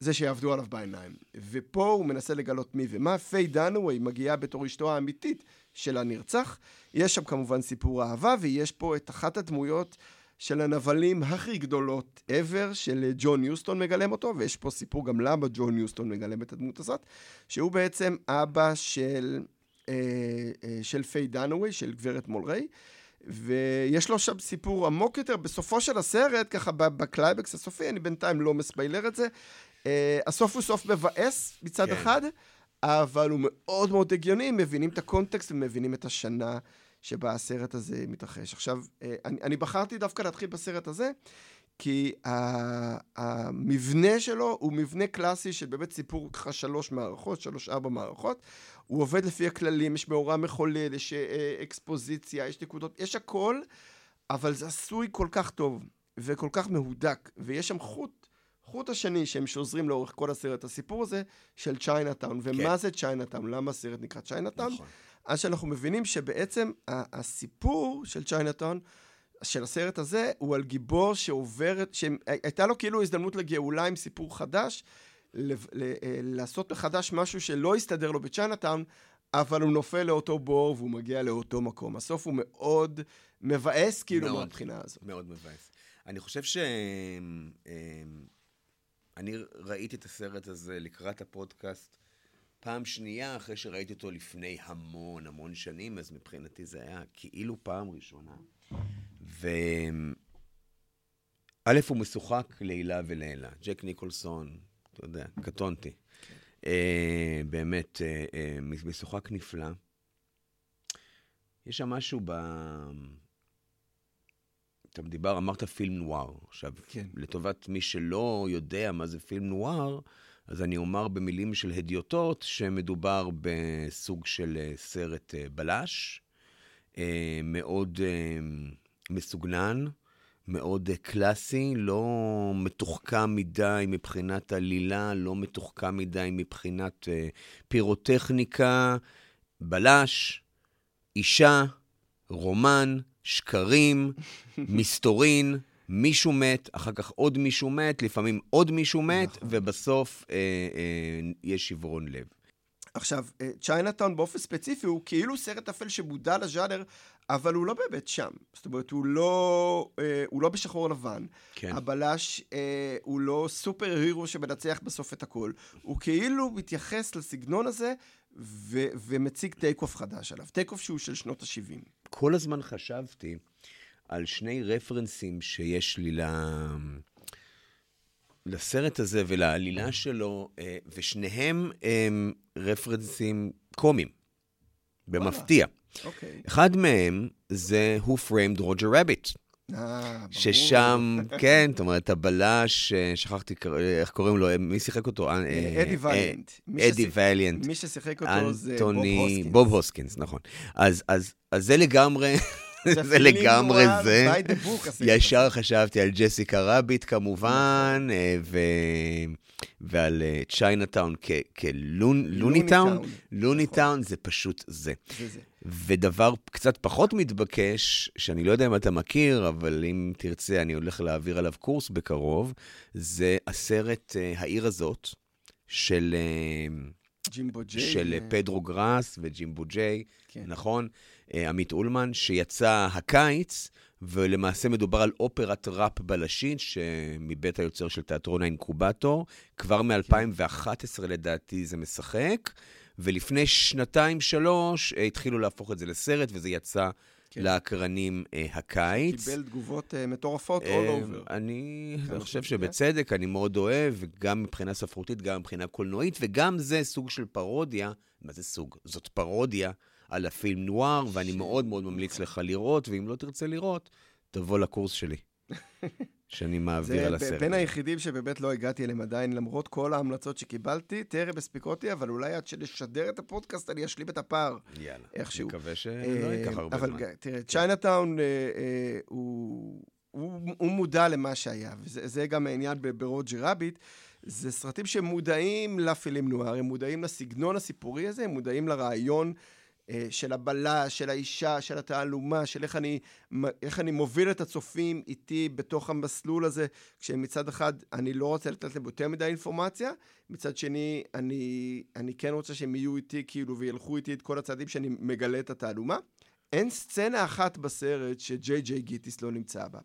זה שיעבדו עליו בעיניים. ופה הוא מנסה לגלות מי ומה. פיי דנווי מגיעה בתור אשתו האמיתית של הנרצח. יש שם כמובן סיפור אהבה, ויש פה את אחת הדמויות של הנבלים הכי גדולות ever, של ג'ון יוסטון מגלם אותו, ויש פה סיפור גם למה ג'ון יוסטון מגלם את הדמות הזאת, שהוא בעצם אבא של, אה, אה, של פיי דנווי, של גברת מולריי. ויש לו שם סיפור עמוק יותר. בסופו של הסרט, ככה בקליימקס הסופי, אני בינתיים לא מספיילר את זה, Uh, הסוף הוא סוף מבאס מצד כן. אחד, אבל הוא מאוד מאוד הגיוני, מבינים את הקונטקסט ומבינים את השנה שבה הסרט הזה מתרחש. עכשיו, אני, אני בחרתי דווקא להתחיל בסרט הזה, כי המבנה שלו הוא מבנה קלאסי של באמת סיפור ככה שלוש מערכות, שלוש-ארבע מערכות. הוא עובד לפי הכללים, יש מאורע מחולל, יש אה, אקספוזיציה, יש נקודות, יש הכל, אבל זה עשוי כל כך טוב וכל כך מהודק, ויש שם חוט החוט השני שהם שוזרים לאורך כל הסרט, הסיפור הזה של צ'יינאטאון. ומה כן. זה צ'יינאטאון? למה הסרט נקרא צ'יינאטאון? נכון. אז שאנחנו מבינים שבעצם הסיפור של צ'יינאטאון, של הסרט הזה, הוא על גיבור שעוברת, שהייתה לו כאילו הזדמנות לגאולה עם סיפור חדש, ל, ל, אה, לעשות מחדש משהו שלא הסתדר לו בצ'יינאטאון, אבל הוא נופל לאותו בור והוא מגיע לאותו מקום. הסוף הוא מאוד מבאס, כאילו, מהבחינה הזאת. מאוד מבאס. אני חושב ש... אני ראיתי את הסרט הזה לקראת הפודקאסט פעם שנייה אחרי שראיתי אותו לפני המון המון שנים, אז מבחינתי זה היה כאילו פעם ראשונה. ו... א', הוא משוחק לעילה ולעילה. ג'ק ניקולסון, אתה יודע, קטונתי. אה, באמת, אה, אה, משוחק נפלא. יש שם משהו ב... אתה דיבר, אמרת פילם נואר. עכשיו, כן. לטובת מי שלא יודע מה זה פילם נואר, אז אני אומר במילים של הדיוטות, שמדובר בסוג של אה, סרט אה, בלש, אה, מאוד מסוגנן, מאוד קלאסי, לא מתוחכם מדי מבחינת עלילה, לא מתוחכם מדי מבחינת פירוטכניקה, בלש, אישה, רומן, שקרים, מסתורין, מישהו מת, אחר כך עוד מישהו מת, לפעמים עוד מישהו מת, נכון. ובסוף אה, אה, יש שברון לב. עכשיו, אה, צ'יינאטאון באופן ספציפי הוא כאילו סרט אפל שמודע לז'אנר, אבל הוא לא באמת שם. זאת אומרת, הוא לא, אה, הוא לא בשחור לבן. כן. הבלש אה, הוא לא super hero שמנצח בסוף את הכל. הוא כאילו מתייחס לסגנון הזה ו- ומציג take off חדש עליו. take off שהוא של שנות ה-70. כל הזמן חשבתי על שני references שיש לי ל... לסרט הזה ולעלילה שלו, אה, ושניהם הם references קומיים, במפתיע. אוקיי. אחד מהם זה Who Framed Roger Rabbit. אה, ששם, כן, זאת אומרת, הבלש, אה, שכחתי איך קוראים לו, מי שיחק אותו? אדי ואליאנט. אדי ואליאנט. מי ששיחק אותו זה בוב הוסקינס. בוב הוסקינס, נכון. אז זה לגמרי... זה לגמרי זה. ישר חשבתי על ג'סיקה רביט כמובן, אה, ועל צ'יינאטאון כלוני טון. לוני טון זה פשוט זה. ודבר קצת פחות מתבקש, שאני לא יודע אם אתה מכיר, אבל אם תרצה, אני הולך להעביר עליו קורס בקרוב, זה הסרט אה, העיר הזאת, של... ג'ימבו ג'יי. של פדרו גראס וג'ימבו ג'יי, כן. נכון? אה, עמית אולמן, שיצא הקיץ, ולמעשה מדובר על אופרת ראפ בלשית, שמבית היוצר של תיאטרון האינקובטור. כבר מ-2011 לדעתי זה משחק, ולפני שנתיים-שלוש אה, התחילו להפוך את זה לסרט, וזה יצא כן. לאקרנים אה, הקיץ. קיבל תגובות אה, מטורפות all over. אני חושב שבצדק, אני מאוד אוהב, גם מבחינה ספרותית, גם מבחינה קולנועית, וגם זה סוג של פרודיה. מה זה סוג? זאת פרודיה על הפילם נואר, ואני מאוד מאוד ממליץ לך לראות, ואם לא תרצה לראות, תבוא לקורס שלי, שאני מעביר על הסרט. זה בין היחידים שבאמת לא הגעתי אליהם עדיין, למרות כל ההמלצות שקיבלתי, טרם הספיק אותי, אבל אולי עד שנשדר את הפודקאסט אני אשלים את הפער. יאללה. איכשהו. מקווה שלא אה, ייקח הרבה אבל זמן. ג- תראה, צ'יינאטאון אה, אה, הוא... הוא, הוא מודע למה שהיה, וזה זה גם העניין ברוג'ר רביט. זה סרטים שמודעים לפילם נואר, הם מודעים לסגנון הסיפורי הזה, הם מודעים לרעיון של הבלש, של האישה, של התעלומה, של איך אני, איך אני מוביל את הצופים איתי בתוך המסלול הזה, כשמצד אחד אני לא רוצה לתת להם יותר מדי אינפורמציה, מצד שני אני, אני כן רוצה שהם יהיו איתי כאילו וילכו איתי את כל הצעדים שאני מגלה את התעלומה. אין סצנה אחת בסרט שג'יי ג'יי גיטיס לא נמצא בה.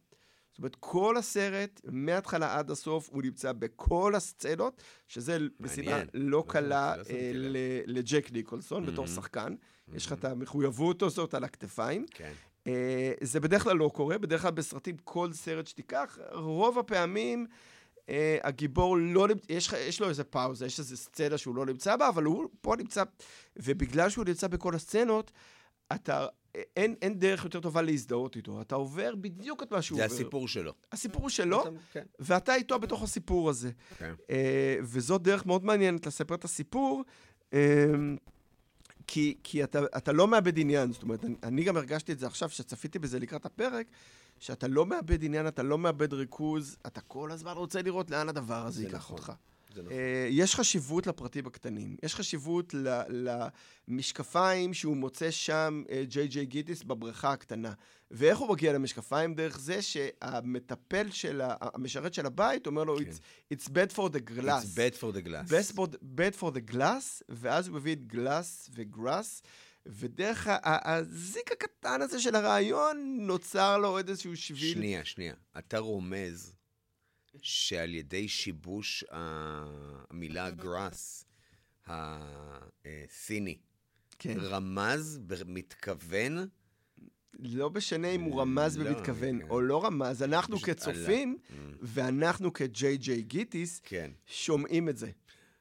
זאת אומרת, כל הסרט, מההתחלה עד הסוף, הוא נמצא בכל הסצנות, שזה משימה לא לא קלה אה, לג'ק ניקולסון בתור. שחקן. יש לך את המחויבות הזאת על הכתפיים. כן. אה, זה בדרך כלל לא קורה, בדרך כלל בסרטים, כל סרט שתיקח, רוב הפעמים אה, הגיבור לא נמצא, יש, יש לו איזה פאוזה, יש איזה סצנה שהוא לא נמצא בה, אבל הוא פה נמצא, ובגלל שהוא נמצא בכל הסצנות, אתה, אין, אין דרך יותר טובה להזדהות איתו. אתה עובר בדיוק את מה שהוא זה עובר. הסיפור שלו. הסיפור הוא שלו, כן. ואתה איתו בתוך הסיפור הזה. כן. אה, וזאת דרך מאוד מעניינת לספר את הסיפור, אה, כי, כי אתה, אתה לא מאבד עניין. זאת אומרת, אני, אני גם הרגשתי את זה עכשיו, שצפיתי בזה לקראת הפרק, שאתה לא מאבד עניין, אתה לא מאבד ריכוז, אתה כל הזמן רוצה לראות לאן הדבר הזה זה ייקח נכון. אותך. נכון. אה, יש חשיבות לפרטים הקטנים. יש חשיבות למשקפיים שהוא מוצא שם, אה, ג'יי ג'יי גיטיס, בבריכה הקטנה. ואיך הוא מגיע למשקפיים? דרך זה שהמטפל של, המשרת של הבית אומר לו, כן. it's, it's bad for the glass. It's bad for the glass. best for, bad for the glass, ואז הוא מביא את גלאס וגראס, ודרך הזיק הקטן הזה של הרעיון, נוצר לו איזשהו שביל. שנייה, שנייה. אתה רומז שעל ידי שיבוש המילה גראס, הסיני, כן. רמז במתכוון, לא משנה אם הוא רמז לא, במתכוון כן. או לא רמז, אנחנו פשוט כצופים, Mm, ואנחנו כג'יי ג'יי גיטיס, כן. שומעים את זה.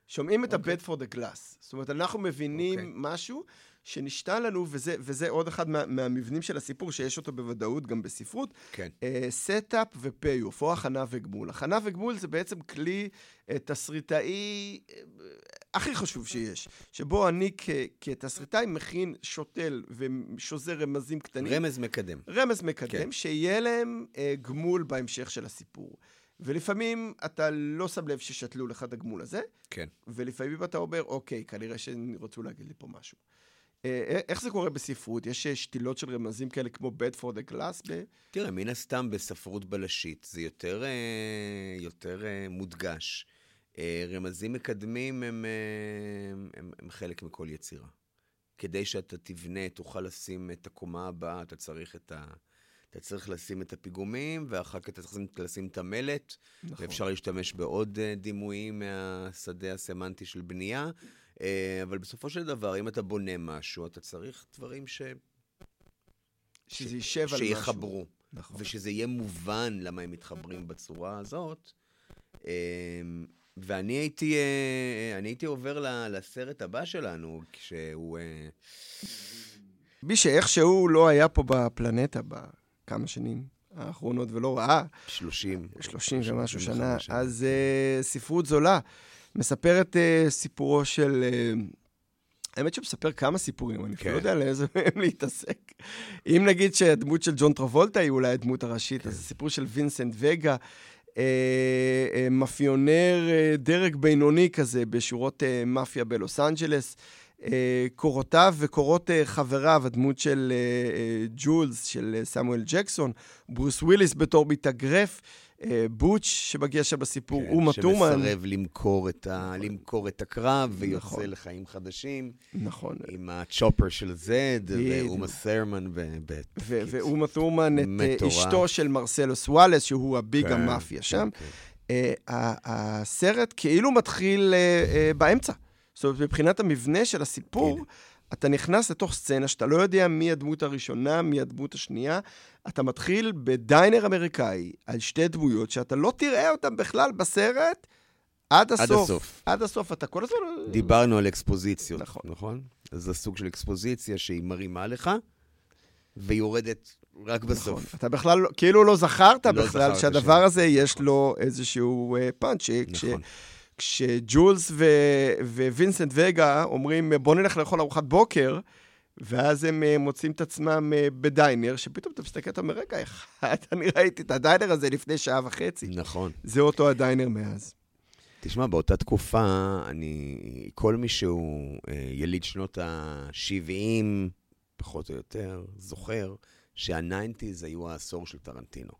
שומעים את אוקיי. ה-bed for the glass. זאת אומרת, אנחנו מבינים אוקיי. משהו שנשתל לנו, וזה, וזה עוד אחד מה, מהמבנים של הסיפור, שיש אותו בוודאות גם בספרות, כן. setup ו-payoff, או הכנה וגמול. הכנה וגמול זה בעצם כלי אה, תסריטאי אה, הכי חשוב שיש, שבו אני כ- כתסריטאי מכין, שותל ושוזר רמזים קטנים. רמז מקדם. רמז מקדם, כן. שיהיה להם אה, גמול בהמשך של הסיפור. ולפעמים אתה לא שם לב ששתלו לך את הגמול הזה, כן. ולפעמים אתה אומר, אוקיי, כנראה שהם רצו להגיד לי פה משהו. אה, איך זה קורה בספרות? יש אה, שתילות של רמזים כאלה כמו bed for the glass? ב... תראה, מן הסתם בספרות בלשית זה יותר, אה, יותר אה, מודגש. אה, רמזים מקדמים הם, אה, הם, הם חלק מכל יצירה. כדי שאתה תבנה, תוכל לשים את הקומה הבאה, אתה צריך את ה... אתה צריך לשים את הפיגומים, ואחר כך אתה צריך לשים את המלט, נכון. ואפשר להשתמש בעוד אה, דימויים מהשדה הסמנטי של בנייה. אה, אבל בסופו של דבר, אם אתה בונה משהו, אתה צריך דברים ש... שזה יישב על משהו. שיחברו. נכון. ושזה יהיה מובן למה הם מתחברים בצורה הזאת. אמ, ואני הייתי, אה, אני הייתי עובר לסרט הבא שלנו, כשהוא... אה, מי שאיכשהו לא היה פה בפלנטה בכמה שנים האחרונות ולא ראה, 30. 30 ומשהו 35 שנה, אז uh, ספרות זולה מספרת uh, סיפורו של... Uh, האמת שמספר כמה סיפורים, אני כן. לא יודע לאיזה מהם להתעסק. אם נגיד שהדמות של ג'ון טרבולטה היא אולי הדמות הראשית, כן. אז הסיפור של וינסנט וגה, אה, אה, מאפיונר אה, דרג בינוני כזה בשורות אה, מאפיה בלוס אנג'לס. אה, קורותיו וקורות אה, חבריו, הדמות של אה, אה, ג'ולס, של אה, סמואל ג'קסון, ברוס וויליס בתור מתאגרף, אה, בוטש שמגיע שם בסיפור, כן, אומה טורמן. שמסרב למכור את, ה, למכור את הקרב, ויוצא נכון. לחיים חדשים, נכון. עם הצ'ופר של זד. ואומה תורמן, ואומה תורמן, את אה. אשתו של מרסלוס וואלס, שהוא ה big כן, המאפיה שם. כן, כן. אה, ה- הסרט כאילו מתחיל אה, אה, באמצע. זאת אומרת, מבחינת המבנה של הסיפור. אתה נכנס לתוך סצנה שאתה לא יודע מי הדמות הראשונה, מי הדמות השנייה. אתה מתחיל בדיינר אמריקאי על שתי דמויות שאתה לא תראה אותן בכלל בסרט עד הסוף. הסוף. עד הסוף. אתה כל הזמן... דיברנו על אקספוזיציות, נכון. נכון? זה סוג של אקספוזיציה שהיא מרימה לך, ויורדת רק בסוף. נכון. אתה בכלל, לא- כאילו לא זכרת לא בכלל זכרת שהדבר ש- הזה יש לו איזשהו אה, פאנץ'. כש- נכון. כשג'ולס ו- ווינסנט וגה אומרים, בוא נלך לאכול ארוחת בוקר, ואז הם אה, מוצאים את עצמם אה, ב diner, שפתאום אתה מסתכל, אתה אומר, רגע, אחד, אני ראיתי את ה diner הזה לפני שעה וחצי. נכון. זה אותו ה diner מאז. תשמע, באותה תקופה, אני, כל מי שהוא אה, יליד שנות ה-70, פחות או יותר, זוכר שה nineties היו העשור של טרנטינו.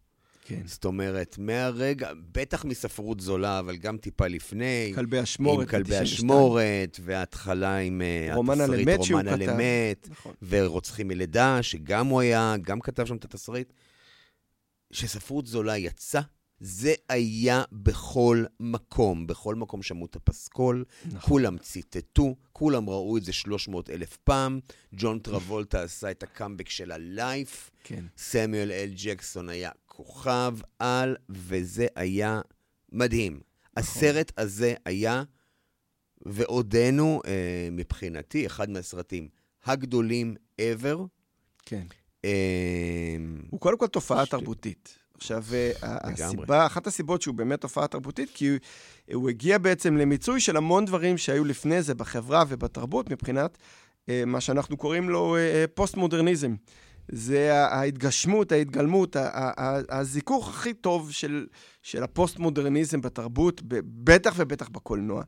כן. זאת אומרת, מהרגע, בטח מספרות זולה, אבל גם טיפה לפני, כלבי אשמורת. עם כלבי ב- 92. אשמורת, וההתחלה עם אה, רומן על התסריט רומן על. אמת, נכון. ורוצחים מלידה, שגם הוא היה, גם כתב שם את התסריט. שספרות זולה יצא, זה היה בכל מקום. בכל מקום שמעו את הפסקול, נכון. כולם ציטטו, כולם ראו את זה 300 אלף פעם. ג'ון טרבולטה עשה את הקאמבק של הלייף. כן. סמיואל אל ג'קסון היה כוכב על, וזה היה מדהים. נכון. הסרט הזה היה, ועודנו, אה, מבחינתי, אחד מהסרטים הגדולים ever. כן. אה, הוא קודם כל תופעה שטות. תרבותית. עכשיו, אה. הסיבה, אחת הסיבות שהוא באמת תופעה תרבותית, כי הוא, הוא הגיע בעצם למיצוי של המון דברים שהיו לפני זה בחברה ובתרבות, מבחינת אה, מה שאנחנו קוראים לו אה, אה, פוסט-מודרניזם. זה ההתגשמות, ההתגלמות, הזיקוק הכי טוב של, של הפוסט-מודרניזם בתרבות, בטח ובטח בקולנוע.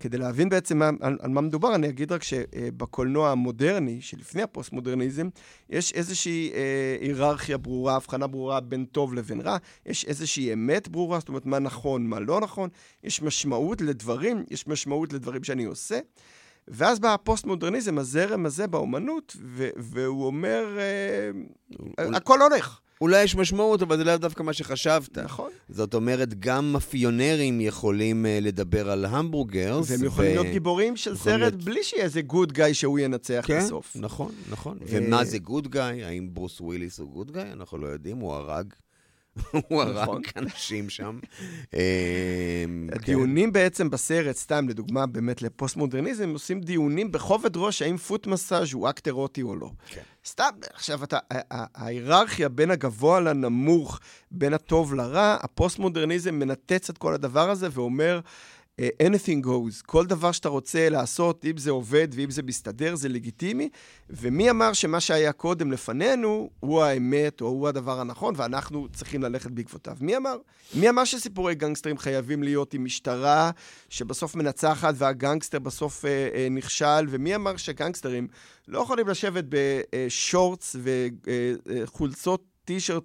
כדי להבין בעצם מה, על, על מה מדובר, אני אגיד רק שבקולנוע המודרני, שלפני הפוסט-מודרניזם, יש איזושהי אה, היררכיה ברורה, הבחנה ברורה בין טוב לבין רע, יש איזושהי אמת ברורה, זאת אומרת, מה נכון, מה לא נכון, יש משמעות לדברים, יש משמעות לדברים שאני עושה. ואז בא הפוסט-מודרניזם, הזרם הזה באומנות, ו- והוא אומר, אה, אולי- הכל הולך. אולי יש משמעות, אבל זה לאו דווקא מה שחשבת. נכון. זאת אומרת, גם מאפיונרים יכולים אה, לדבר על hamburgers. והם יכולים ו- להיות גיבורים של סרט להיות- בלי שיהיה איזה good guy שהוא ינצח כן, בסוף. נכון, נכון. אה, ומה זה good guy? האם ברוס וויליס הוא good guy? אנחנו לא יודעים, הוא הרג. הוא הרג נכון. אנשים שם. הדיונים בעצם בסרט, סתם לדוגמה, באמת לפוסט-מודרניזם, עושים דיונים בכובד ראש האם foot massage הוא אקט אירוטי או לא. כן. סתם, עכשיו, אתה, ההיררכיה בין הגבוה לנמוך, בין הטוב לרע, הפוסט-מודרניזם מנתץ את כל הדבר הזה ואומר, anything goes, כל דבר שאתה רוצה לעשות, אם זה עובד ואם זה מסתדר, זה לגיטימי. ומי אמר שמה שהיה קודם לפנינו הוא האמת או הוא הדבר הנכון, ואנחנו צריכים ללכת בעקבותיו? מי אמר? מי אמר שסיפורי גנגסטרים חייבים להיות עם משטרה שבסוף מנצחת והגנגסטר בסוף אה, אה, נכשל? ומי אמר שגנגסטרים לא יכולים לשבת בשורטס וחולצות טישרט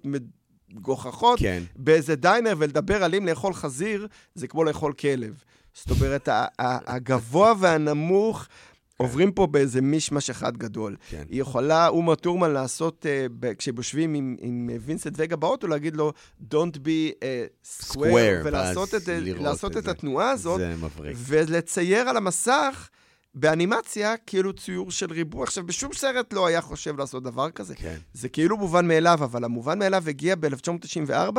מגוחכות כן. באיזה דיינר ולדבר על אם לאכול חזיר זה כמו לאכול כלב. זאת אומרת, הגבוה והנמוך עוברים פה באיזה מישמש אחד גדול. כן. היא יכולה, אומה טורמן, לעשות, uh, ב- כשהם יושבים עם, עם אה, וינסנט וגה באוטו, להגיד לו, Don't be uh, square, Square, ולעשות ואז את, זה- את את. התנועה הזאת. ולצייר על המסך באנימציה כאילו ציור של ריבוע. עכשיו, בשום סרט לא היה חושב לעשות דבר כזה. כן. זה כאילו מובן מאליו, אבל המובן מאליו הגיע ב-1994,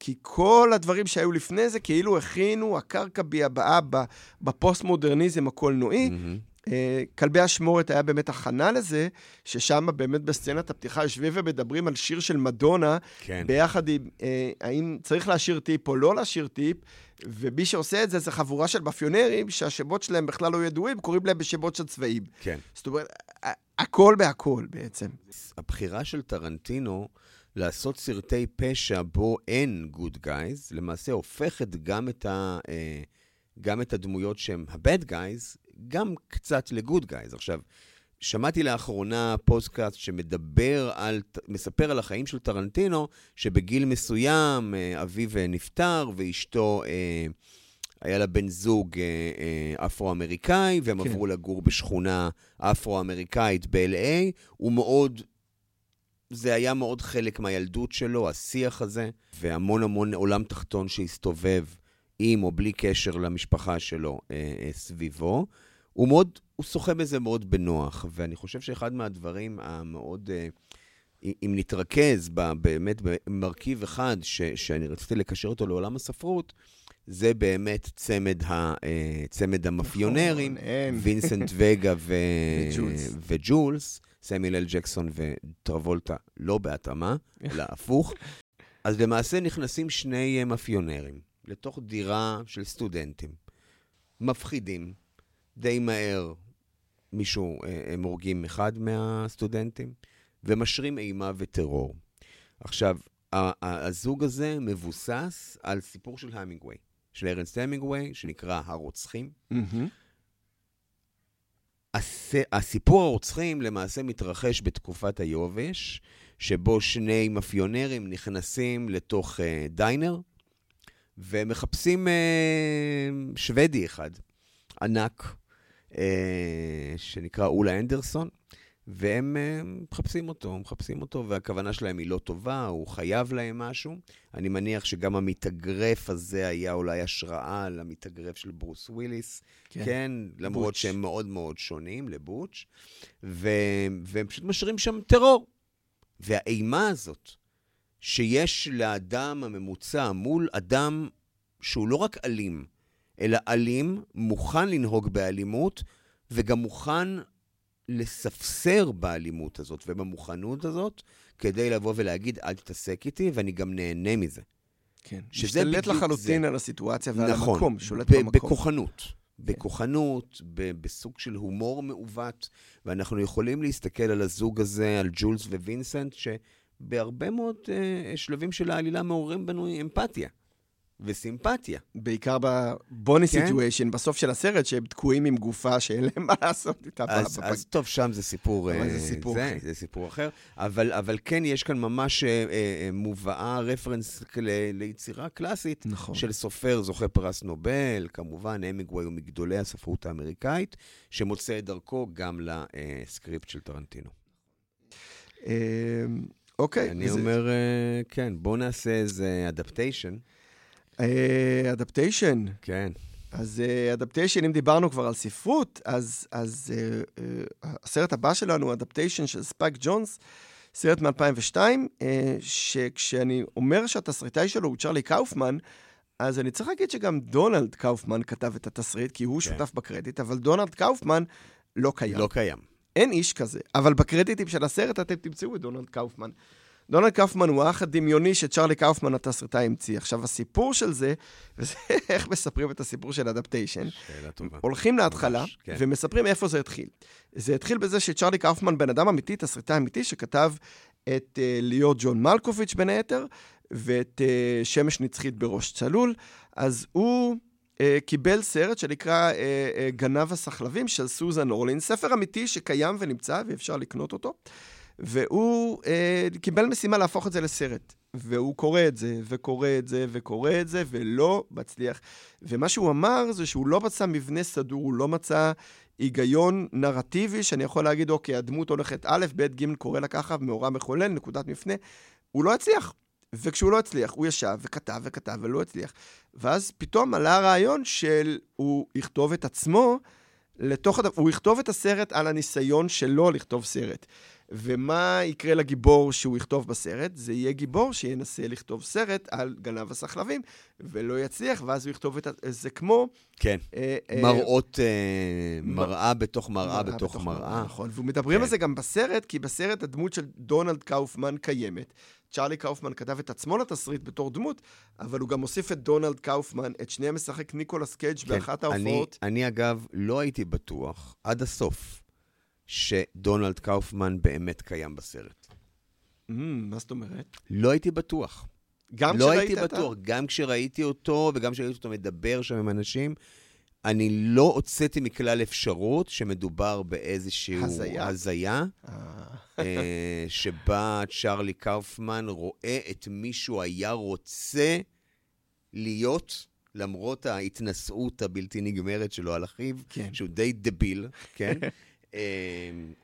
כי כל הדברים שהיו לפני זה כאילו הכינו הקרקע ביבעה ב- בפוסט-מודרניזם הקולנועי. מהמם. אה, כלבי אשמורת היה באמת הכנה לזה, ששם באמת בסצנת הפתיחה יושבים ומדברים על שיר של מדונה, כן. ביחד עם אה, האם צריך להשאיר טיפ או לא להשאיר טיפ, ומי שעושה את זה זה חבורה של מאפיונרים שהשמות שלהם בכלל לא ידועים, קוראים להם בשמות של צבעים. כן. זאת אומרת, הכל בהכל בעצם. הבחירה של טרנטינו לעשות סרטי פשע בו אין good guys, למעשה הופכת גם את, ה, אה, גם את הדמויות שהם ה-bad guys, גם קצת ל good guys. עכשיו, שמעתי לאחרונה פודקאסט שמדבר על, מספר על החיים של טרנטינו, שבגיל מסוים אה, אביו אה, נפטר ואשתו... אה, היה לה בן זוג אה, אה, אפרו-אמריקאי, והם כן. עברו לגור בשכונה אפרו-אמריקאית ב-LA. הוא מאוד, זה היה מאוד חלק מהילדות שלו, השיח הזה, והמון המון עולם תחתון שהסתובב עם או בלי קשר למשפחה שלו אה, אה, סביבו. הוא מאוד, הוא שוחה בזה מאוד בנוח, ואני חושב שאחד מהדברים המאוד... אה, אם נתרכז ב, באמת במרכיב אחד ש, שאני רציתי לקשר אותו לעולם הספרות, זה באמת צמד, ה, אה, צמד המאפיונרים, נכון, הם. וינסנט וגה ו... וג'ולס. וג'ולס, סמיל אל ג'קסון וטרבולטה לא בהתאמה, אלא הפוך. אז למעשה נכנסים שני אה, מאפיונרים לתוך דירה של סטודנטים. מפחידים, די מהר מישהו, אה, הם הורגים אחד מהסטודנטים, ומשרים אימה וטרור. עכשיו, הזוג הזה מבוסס על סיפור של המינגווי, של ארנסט המינגווי, שנקרא הרוצחים. הסיפור הרוצחים למעשה מתרחש בתקופת היובש, שבו שני מאפיונרים נכנסים לתוך uh, דיינר ומחפשים uh, שוודי אחד, ענק, שנקרא אולה אנדרסון, והם uh, מחפשים אותו, מחפשים אותו, והכוונה שלהם היא לא טובה, הוא חייב להם משהו. אני מניח שגם המתאגרף הזה היה אולי השראה למתאגרף של ברוס וויליס. כן, כן למרות בוטש. שהם מאוד מאוד שונים לבוטש, ו... והם פשוט משאירים שם טרור. והאימה הזאת, שיש לאדם הממוצע מול אדם שהוא לא רק אלים, אלא אלים, מוכן לנהוג באלימות, וגם מוכן לספסר באלימות הזאת ובמוכנות הזאת, כדי לבוא ולהגיד, אל תתעסק איתי, ואני גם נהנה מזה. כן. משתלט לחלוטין זה. על הסיטואציה ועל נכון, המקום, שולט ב- במקום. בכוחנות. בכוחנות, ב- בסוג של הומור מעוות, ואנחנו יכולים להסתכל על הזוג הזה, על ג'ולס ווינסנט, שבהרבה מאוד uh, שלבים של העלילה מעוררים בנו אמפתיה וסימפתיה. בעיקר ב Bonnie כן. Situation, בסוף של הסרט, שהם תקועים עם גופה שאין להם מה לעשות איתה. אז, בפ- אז טוב, שם זה סיפור... אבל זה אה, סיפור זה. זה סיפור אחר. אבל, אבל כן, יש כאן ממש אה, אה, מובאה, reference ל- ליצירה קלאסית נכון. של סופר זוכה פרס נובל, כמובן, המינגוויי הוא מגדולי הספרות האמריקאית, שמוצא את דרכו גם ל script של טרנטינו. אמ, אוקיי. אני זה- אומר, אה, כן, בואו נעשה איזה Adaptation. Adaptation. כן. אז Adaptation, אם דיברנו כבר על ספרות, אז, אז uh, uh, הסרט הבא שלנו, Adaptation של ספייק ג'ונס, סרט מ-2002, uh, שכשאני אומר שהתסריטאי שלו הוא צ'רלי קאופמן, אז אני צריך להגיד שגם דונלד קאופמן כתב את התסריט, כי הוא כן. שותף בקרדיט, אבל דונלד קאופמן לא קיים. לא קיים. אין איש כזה, אבל בקרדיטים של הסרט אתם תמצאו את דונלד קאופמן. דונלד קאופמן הוא האח הדמיוני שצ'רלי קאופמן התסריטאי המציא. עכשיו, הסיפור של זה, וזה איך מספרים את הסיפור של Adaptation. הולכים להתחלה ממש, כן. ומספרים איפה זה התחיל. זה התחיל בזה שצ'רלי קאופמן, בן אדם אמיתי, תסריטאי אמיתי, שכתב את uh, להיות ג'ון מלקוביץ' בין היתר, ואת uh, שמש נצחית בראש צלול. אז הוא uh, קיבל סרט שנקרא uh, uh, גנב הסחלבים של סוזן אורלין, ספר אמיתי שקיים ונמצא ואפשר לקנות אותו. והוא אה, קיבל משימה להפוך את זה לסרט. והוא קורא את זה, וקורא את זה, וקורא את זה, ולא מצליח. ומה שהוא אמר זה שהוא לא מצא מבנה סדור, הוא לא מצא היגיון נרטיבי, שאני יכול להגיד, אוקיי, הדמות הולכת א', ב', ג', קורא לה ככה, מאורע מחולל, נקודת מפנה. הוא לא הצליח. וכשהוא לא הצליח, הוא ישב וכתב וכתב ולא הצליח. ואז פתאום עלה הרעיון של הוא יכתוב את עצמו לתוך הדבר, הוא יכתוב את הסרט על הניסיון שלו לכתוב סרט. ומה יקרה לגיבור שהוא יכתוב בסרט? זה יהיה גיבור שינסה לכתוב סרט על גנב הסחלבים, ולא יצליח, ואז הוא יכתוב את. זה כמו... כן. אה, אה, מראות, אה, מראה בתוך מראה בתוך מראה. נכון, ומדברים כן. על זה גם בסרט, כי בסרט הדמות של דונלד קאופמן קיימת. צ'רלי קאופמן כתב את עצמו לתסריט בתור דמות, אבל הוא גם הוסיף את דונלד קאופמן, את שניהם משחק ניקולס קייג' כן, באחת אני, ההופעות. אני אגב לא הייתי בטוח עד הסוף שדונלד קאופמן באמת קיים בסרט. Mm, מה זאת אומרת? לא הייתי בטוח. גם לא כשראית הייתי את ה- בטוח, גם כשראיתי אותו וגם כשראיתי אותו מדבר שם עם אנשים, אני לא הוצאתי מכלל אפשרות שמדובר באיזושהי הזיה. הזיה אה, אה, שבה צ'רלי קאופמן רואה את מי שהוא היה רוצה להיות, למרות ההתנשאות הבלתי נגמרת שלו על אחיו, כן. שהוא די דביל, כן? אה,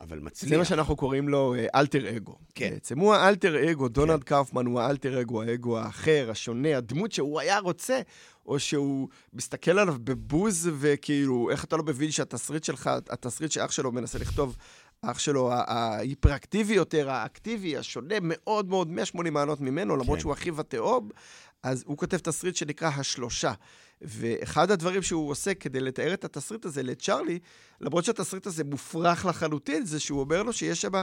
אבל מצליח. זה מה שאנחנו קוראים לו אה, אלטר אגו. כן. בעצם הוא האלטר אגו, דונלד קאופמן הוא האלטר אגו, האגו האחר, השונה, הדמות שהוא היה רוצה, או שהוא מסתכל עליו בבוז, וכאילו, איך אתה לא מבין שהתסריט שלך, התסריט שאח שלו מנסה לכתוב, אח שלו ההיפראקטיבי יותר, האקטיבי, השונה מאוד מאוד 180 מעלות ממנו, למרות כן. שהוא אחיו התאום, אז הוא כותב תסריט שנקרא השלושה. ואחד הדברים שהוא עושה כדי לתאר את התסריט הזה לצ'ארלי, למרות שהתסריט הזה מופרך לחלוטין, זה שהוא אומר לו שיש שם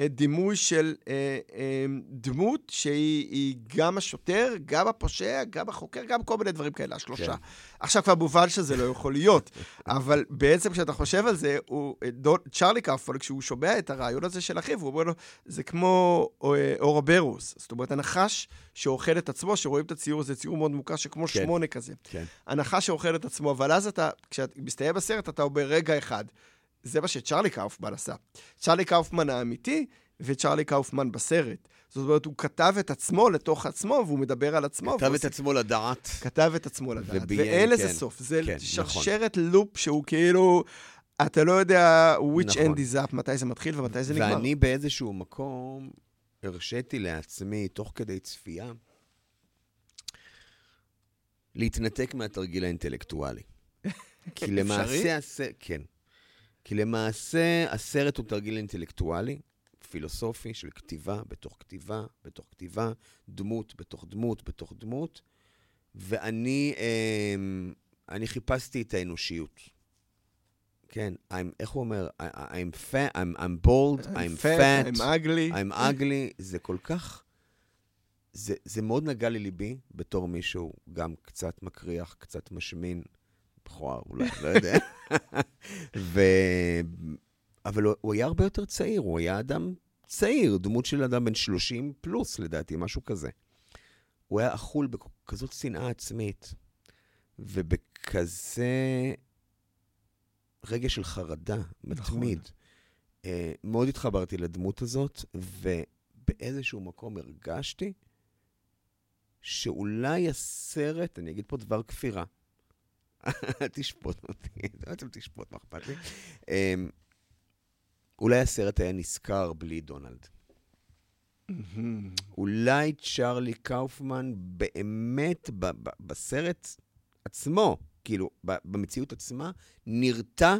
אה, דימוי של אה, אה, דמות שהיא גם השוטר, גם הפושע, גם החוקר, גם כל מיני דברים כאלה, השלושה. כן. עכשיו כבר מובן שזה לא יכול להיות, אבל בעצם כשאתה חושב על זה, הוא, אה, דון, צ'ארלי קרפון, כשהוא שומע את הרעיון הזה של אחיו, הוא אומר לו, זה כמו אה, אורברוס, זאת אומרת, הנחש שאוכל את עצמו, שרואים את הציור, זה ציור מאוד מוכר, שכמו כן. שמונה כזה. כן. הנחש שאוכל את עצמו, אבל אז אתה, כשאתה מסתיים בסרט, אתה אומר, רגע, אחד. זה מה שצ'רלי קאופמן עשה. צ'רלי קאופמן האמיתי וצ'רלי קאופמן בסרט. זאת אומרת, הוא כתב את עצמו לתוך עצמו, והוא מדבר על עצמו. כתב את עצמו לדעת. כתב את עצמו לדעת. ואין לזה כן. סוף. זה כן, שרשרת נכון. לופ שהוא כאילו... אתה לא יודע which נכון. end is up, מתי זה מתחיל ומתי זה נגמר. ואני באיזשהו מקום הרשיתי לעצמי, תוך כדי צפייה, להתנתק מהתרגיל האינטלקטואלי. כי למעשה... הס... כן. כי למעשה הסרט הוא תרגיל אינטלקטואלי, פילוסופי של כתיבה בתוך כתיבה בתוך כתיבה, דמות בתוך דמות בתוך דמות, ואני אה, אני חיפשתי את האנושיות. כן, I'm, איך הוא אומר? I, I'm fat, I'm, I'm bold, I'm, I'm fat, I'm ugly. I'm ugly, זה כל כך... זה, זה מאוד נגע לליבי בתור מישהו גם קצת מקריח, קצת משמין, בכוער אולי, לא יודע. ו... אבל הוא, הוא היה הרבה יותר צעיר, הוא היה אדם צעיר, דמות של אדם בן 30 פלוס, לדעתי, משהו כזה. הוא היה אכול בכזאת שנאה עצמית, ובכזה רגע של חרדה מתמיד. נכון. Uh, מאוד התחברתי לדמות הזאת, ובאיזשהו מקום הרגשתי שאולי הסרט, אני אגיד פה דבר כפירה, תשפוט אותי, בעצם תשפוט, מה אכפת לי? אמ, אולי הסרט היה נזכר בלי דונלד. אולי צ'ארלי קאופמן באמת בסרט עצמו, כאילו, במציאות עצמה, נרתע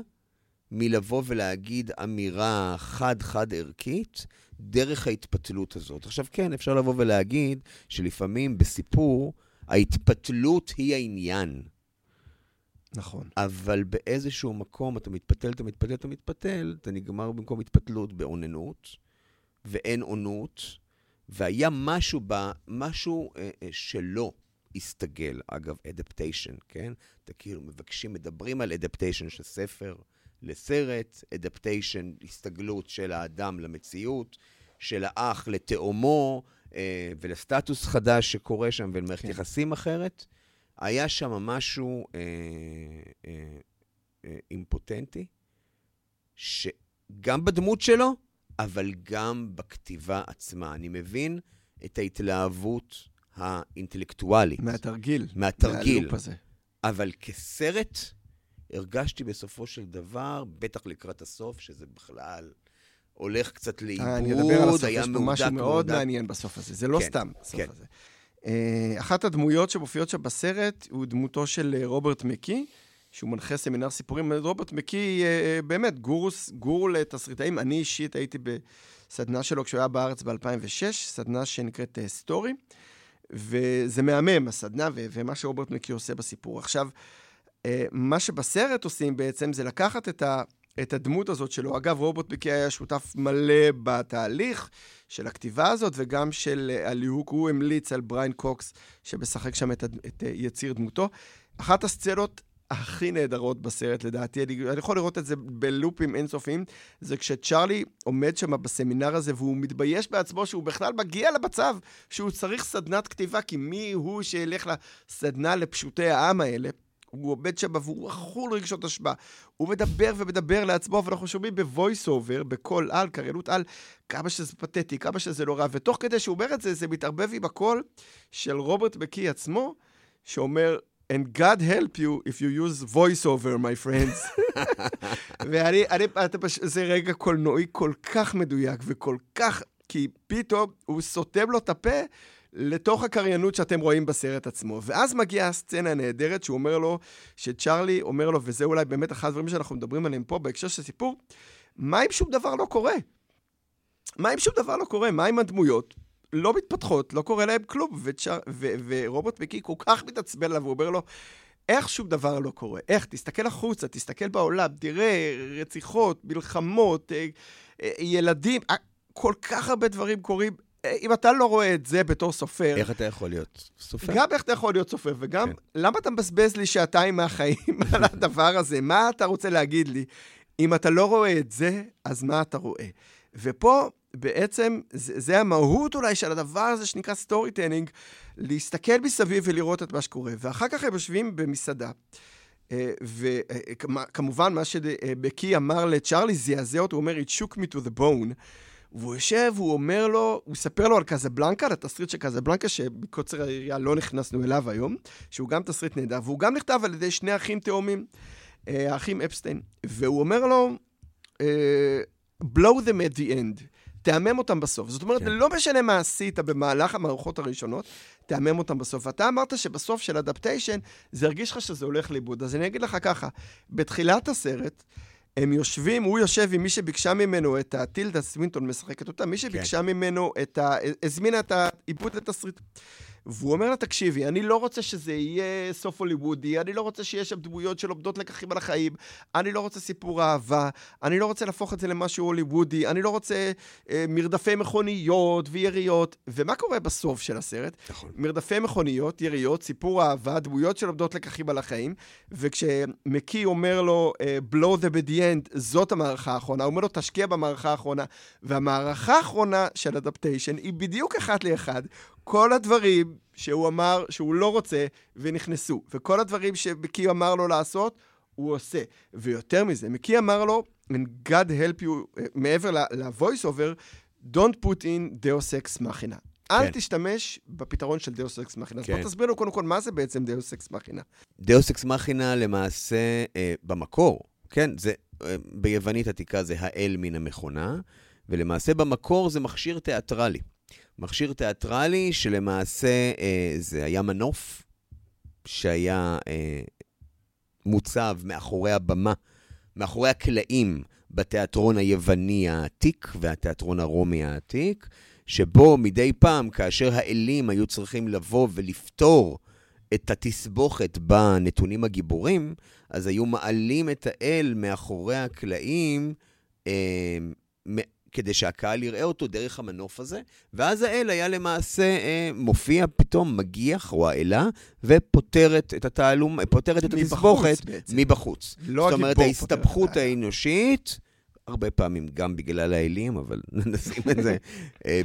מלבוא ולהגיד אמירה חד-חד ערכית דרך ההתפתלות הזאת. עכשיו, כן, אפשר לבוא ולהגיד שלפעמים בסיפור, ההתפתלות היא העניין. נכון. אבל באיזשהו מקום אתה מתפתל, אתה מתפתל, אתה מתפתל, אתה נגמר במקום התפתלות באוננות, ואין אונות, והיה משהו, ב, משהו אה, אה, שלא הסתגל, אגב, אדפטיישן, כן? אתה כאילו מבקשים, מדברים על אדפטיישן של ספר לסרט, אדפטיישן, הסתגלות של האדם למציאות, של האח לתאומו, אה, ולסטטוס חדש שקורה שם ולמערכת כן. יחסים אחרת. היה שם משהו אה, אה, אה, אימפוטנטי, שגם בדמות שלו, אבל גם בכתיבה עצמה. אני מבין את ההתלהבות האינטלקטואלית. מהתרגיל. מהתרגיל. מהלופ הזה. אבל כסרט, הרגשתי בסופו של דבר, בטח לקראת הסוף, שזה בכלל הולך קצת לאיבוד, היה מהודק. אני אדבר על הסוף, יש פה משהו מאוד מעניין בסוף הזה. זה לא כן, סתם הסוף כן. הזה. אה, אחת הדמויות שמופיעות שם בסרט הוא דמותו של אה, רוברט מקי, שהוא מנחה סמינר סיפורים. רוברט מקי, אה, באמת, גורוס, גורו לתסריטאים. אני אישית הייתי בסדנה שלו כשהוא היה בארץ ב-2006, סדנה שנקראת Story, וזה מהמם, הסדנה ו- ומה שרוברט מקי עושה בסיפור. עכשיו, מה שבסרט עושים בעצם זה לקחת את ה... את הדמות הזאת שלו. אגב, רוברט מקי היה שותף מלא בתהליך של הכתיבה הזאת, וגם של אה, הליהוק, הוא המליץ על בריין קוקס, שמשחק שם את, את אה, יציר דמותו. אחת הסצנות הכי נהדרות בסרט, לדעתי, אני, אני יכול לראות את זה בלופים אינסופיים, זה כשצ'ארלי עומד שם בסמינר הזה והוא מתבייש בעצמו שהוא בכלל מגיע למצב שהוא צריך סדנת כתיבה, כי מי הוא שילך לסדנה לפשוטי העם האלה? הוא עומד שם והוא אכול רגשות אשמה. הוא מדבר ומדבר לעצמו, ואנחנו שומעים ב voice over, בקול על, קריינות על, כמה שזה פתטי, כמה שזה לא רע. ותוך כדי שהוא אומר את זה, זה מתערבב עם הקול של רוברט מקי עצמו, שאומר, And God help you if you use voice over, my friends. ואני, אני, אתה. זה רגע קולנועי כל כך מדויק וכל כך, כי פתאום הוא סותם לו את הפה לתוך הקריינות שאתם רואים בסרט עצמו. ואז מגיעה הסצנה הנהדרת שהוא אומר לו, שצ'ארלי אומר לו, וזה אולי באמת אחד הדברים שאנחנו מדברים עליהם פה בהקשר של סיפור, מה אם שום דבר לא קורה? מה אם שום דבר לא קורה? מה אם הדמויות לא מתפתחות, לא קורה להם כלום? וצ'אר... ו... ורובוט מקי כל כך מתעצבן עליו, הוא אומר לו, איך שום דבר לא קורה? איך? תסתכל החוצה, תסתכל בעולם, תראה רציחות, מלחמות, אה, אה, ילדים, אה, כל כך הרבה דברים קורים. אם אתה לא רואה את זה בתור סופר, איך אתה יכול להיות סופר? גם איך אתה יכול להיות סופר, וגם כן. למה אתה מבזבז לי שעתיים מהחיים על הדבר הזה? מה אתה רוצה להגיד לי? אם אתה לא רואה את זה, אז מה אתה רואה? ופה בעצם, זה, זה המהות אולי של הדבר הזה שנקרא storytelling, להסתכל מסביב ולראות את מה שקורה. ואחר כך הם יושבים במסעדה. אה, וכמובן, מה שמקי אמר לצ'ארלי זעזע אותו, הוא אומר, it shook me to the bone. והוא יושב, הוא אומר לו, הוא מספר לו על קזבלנקה, על התסריט של קזבלנקה, שבקוצר היריעה לא נכנסנו אליו היום, שהוא גם תסריט נהדר, והוא גם נכתב על ידי שני אחים תאומים, אה, האחים אפסטיין. והוא אומר לו, אה, blow them at the end. תהמם אותם בסוף. זאת אומרת, כן. לא משנה מה עשית במהלך המערכות הראשונות, תהמם אותם בסוף. ואתה אמרת שבסוף של אדפטיישן, זה הרגיש לך שזה הולך לאיבוד. אז אני אגיד לך ככה, בתחילת הסרט, הם יושבים, הוא יושב עם מי שביקשה ממנו את הטילדה סווינטון משחקת אותה, מי שביקשה כן. ממנו את ה... הזמינה את העיבוד לתסריט. והוא אומר לה, תקשיבי, אני לא רוצה שזה יהיה סוף הוליוודי, אני לא רוצה שיהיה שם דמויות שלומדות לקחים על החיים, אני לא רוצה סיפור אהבה, אני לא רוצה להפוך את זה למשהו הוליוודי, אני לא רוצה אה, מרדפי מכוניות ויריות. ומה קורה בסוף של הסרט? נכון. מרדפי מכוניות, יריות, סיפור אהבה, דמויות שלומדות לקחים על החיים, וכשמקי אומר לו, אה, blow the bad end, זאת המערכה האחרונה, הוא אומר לו, תשקיע במערכה האחרונה. והמערכה האחרונה של Adaptation היא בדיוק אחת לאחד. כל הדברים שהוא אמר שהוא לא רוצה ונכנסו, וכל הדברים שמקי אמר לו לעשות, הוא עושה. ויותר מזה, מקי אמר לו, and God help you, מעבר ל-voice over, don't put in deus ex machina. אל כן. תשתמש בפתרון של דאוס אקס מכינה. אז כן. בוא תסביר לנו קודם כל מה זה בעצם דאוס אקס מכינה. דאוס אקס מכינה למעשה, אה, במקור, כן, זה, אה, ביוונית עתיקה זה האל מן המכונה, ולמעשה במקור זה מכשיר תיאטרלי. מכשיר תיאטרלי שלמעשה אה, זה היה מנוף שהיה אה, מוצב מאחורי הבמה, מאחורי הקלעים בתיאטרון היווני העתיק והתיאטרון הרומי העתיק, שבו מדי פעם, כאשר האלים היו צריכים לבוא ולפתור את התסבוכת בנתונים הגיבורים, אז היו מעלים את האל מאחורי הקלעים אה, כדי שהקהל יראה אותו דרך המנוף הזה, ואז האל היה למעשה אה, מופיע פתאום, מגיח, או האלה, ופותרת את התעלום, פותרת את התסבוכת. מבחוץ. לא זאת אומרת, ההסתבכות. האנושית, הרבה פעמים גם בגלל האלים, אבל נשים את זה אה,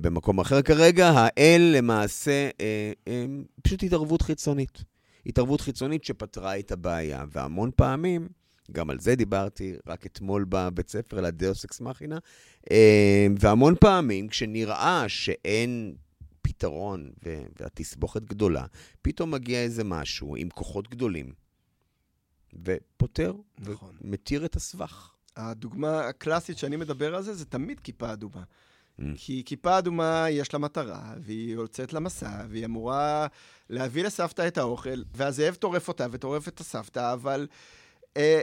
במקום אחר כרגע, האל למעשה אה, אה, פשוט התערבות חיצונית. התערבות חיצונית שפתרה את הבעיה, והמון פעמים, גם על זה דיברתי רק אתמול בבית ספר, על הדאוס אקס מכינה, אה, והמון פעמים כשנראה שאין פתרון והתסבוכת גדולה, פתאום מגיע איזה משהו עם כוחות גדולים, ופותר, נכון. ומתיר את הסבך. הדוגמה הקלאסית שאני מדבר על זה, זה תמיד כיפה אדומה. Mm. כי כיפה אדומה יש לה מטרה, והיא יוצאת למסע, והיא אמורה להביא לסבתא את האוכל, והזאב טורף אותה וטורף את הסבתא, אבל אה,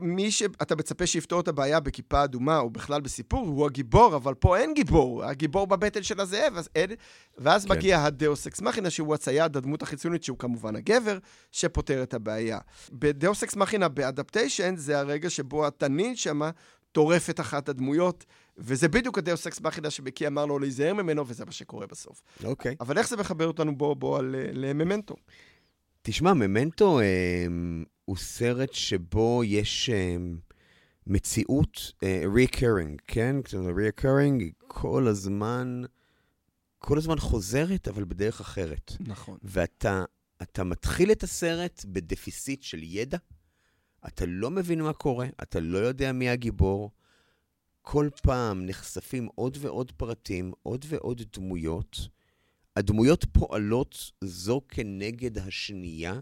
מי שאתה מצפה שיפתור את הבעיה בכיפה אדומה, או בכלל בסיפור, הוא הגיבור, אבל פה אין גיבור, הגיבור בבטן של הזאב, אז אין... ואז כן. מגיע הדאוס אקס מכינה, שהוא הצייד, הדמות החיצונית, שהוא כמובן הגבר, שפותר את הבעיה. בדאוס אקס מכינה, ב Adaptation, זה הרגע שבו התנין שמה טורף את אחת הדמויות, וזה בדיוק הדאוס אקס מכינה שמקי אמר לו להיזהר ממנו, וזה מה שקורה בסוף. אוקיי. אבל איך זה מחבר אותנו בו בו אה, ל Memento? תשמע, Memento אה, הוא סרט שבו יש אה, מציאות אה, recurring, כן? היא כל הזמן, כל הזמן חוזרת, אבל בדרך אחרת. נכון. ואתה אתה מתחיל את הסרט בדפיסיט של ידע, אתה לא מבין מה קורה, אתה לא יודע מי הגיבור. כל פעם נחשפים עוד ועוד פרטים, עוד ועוד דמויות. הדמויות פועלות זו כנגד השנייה.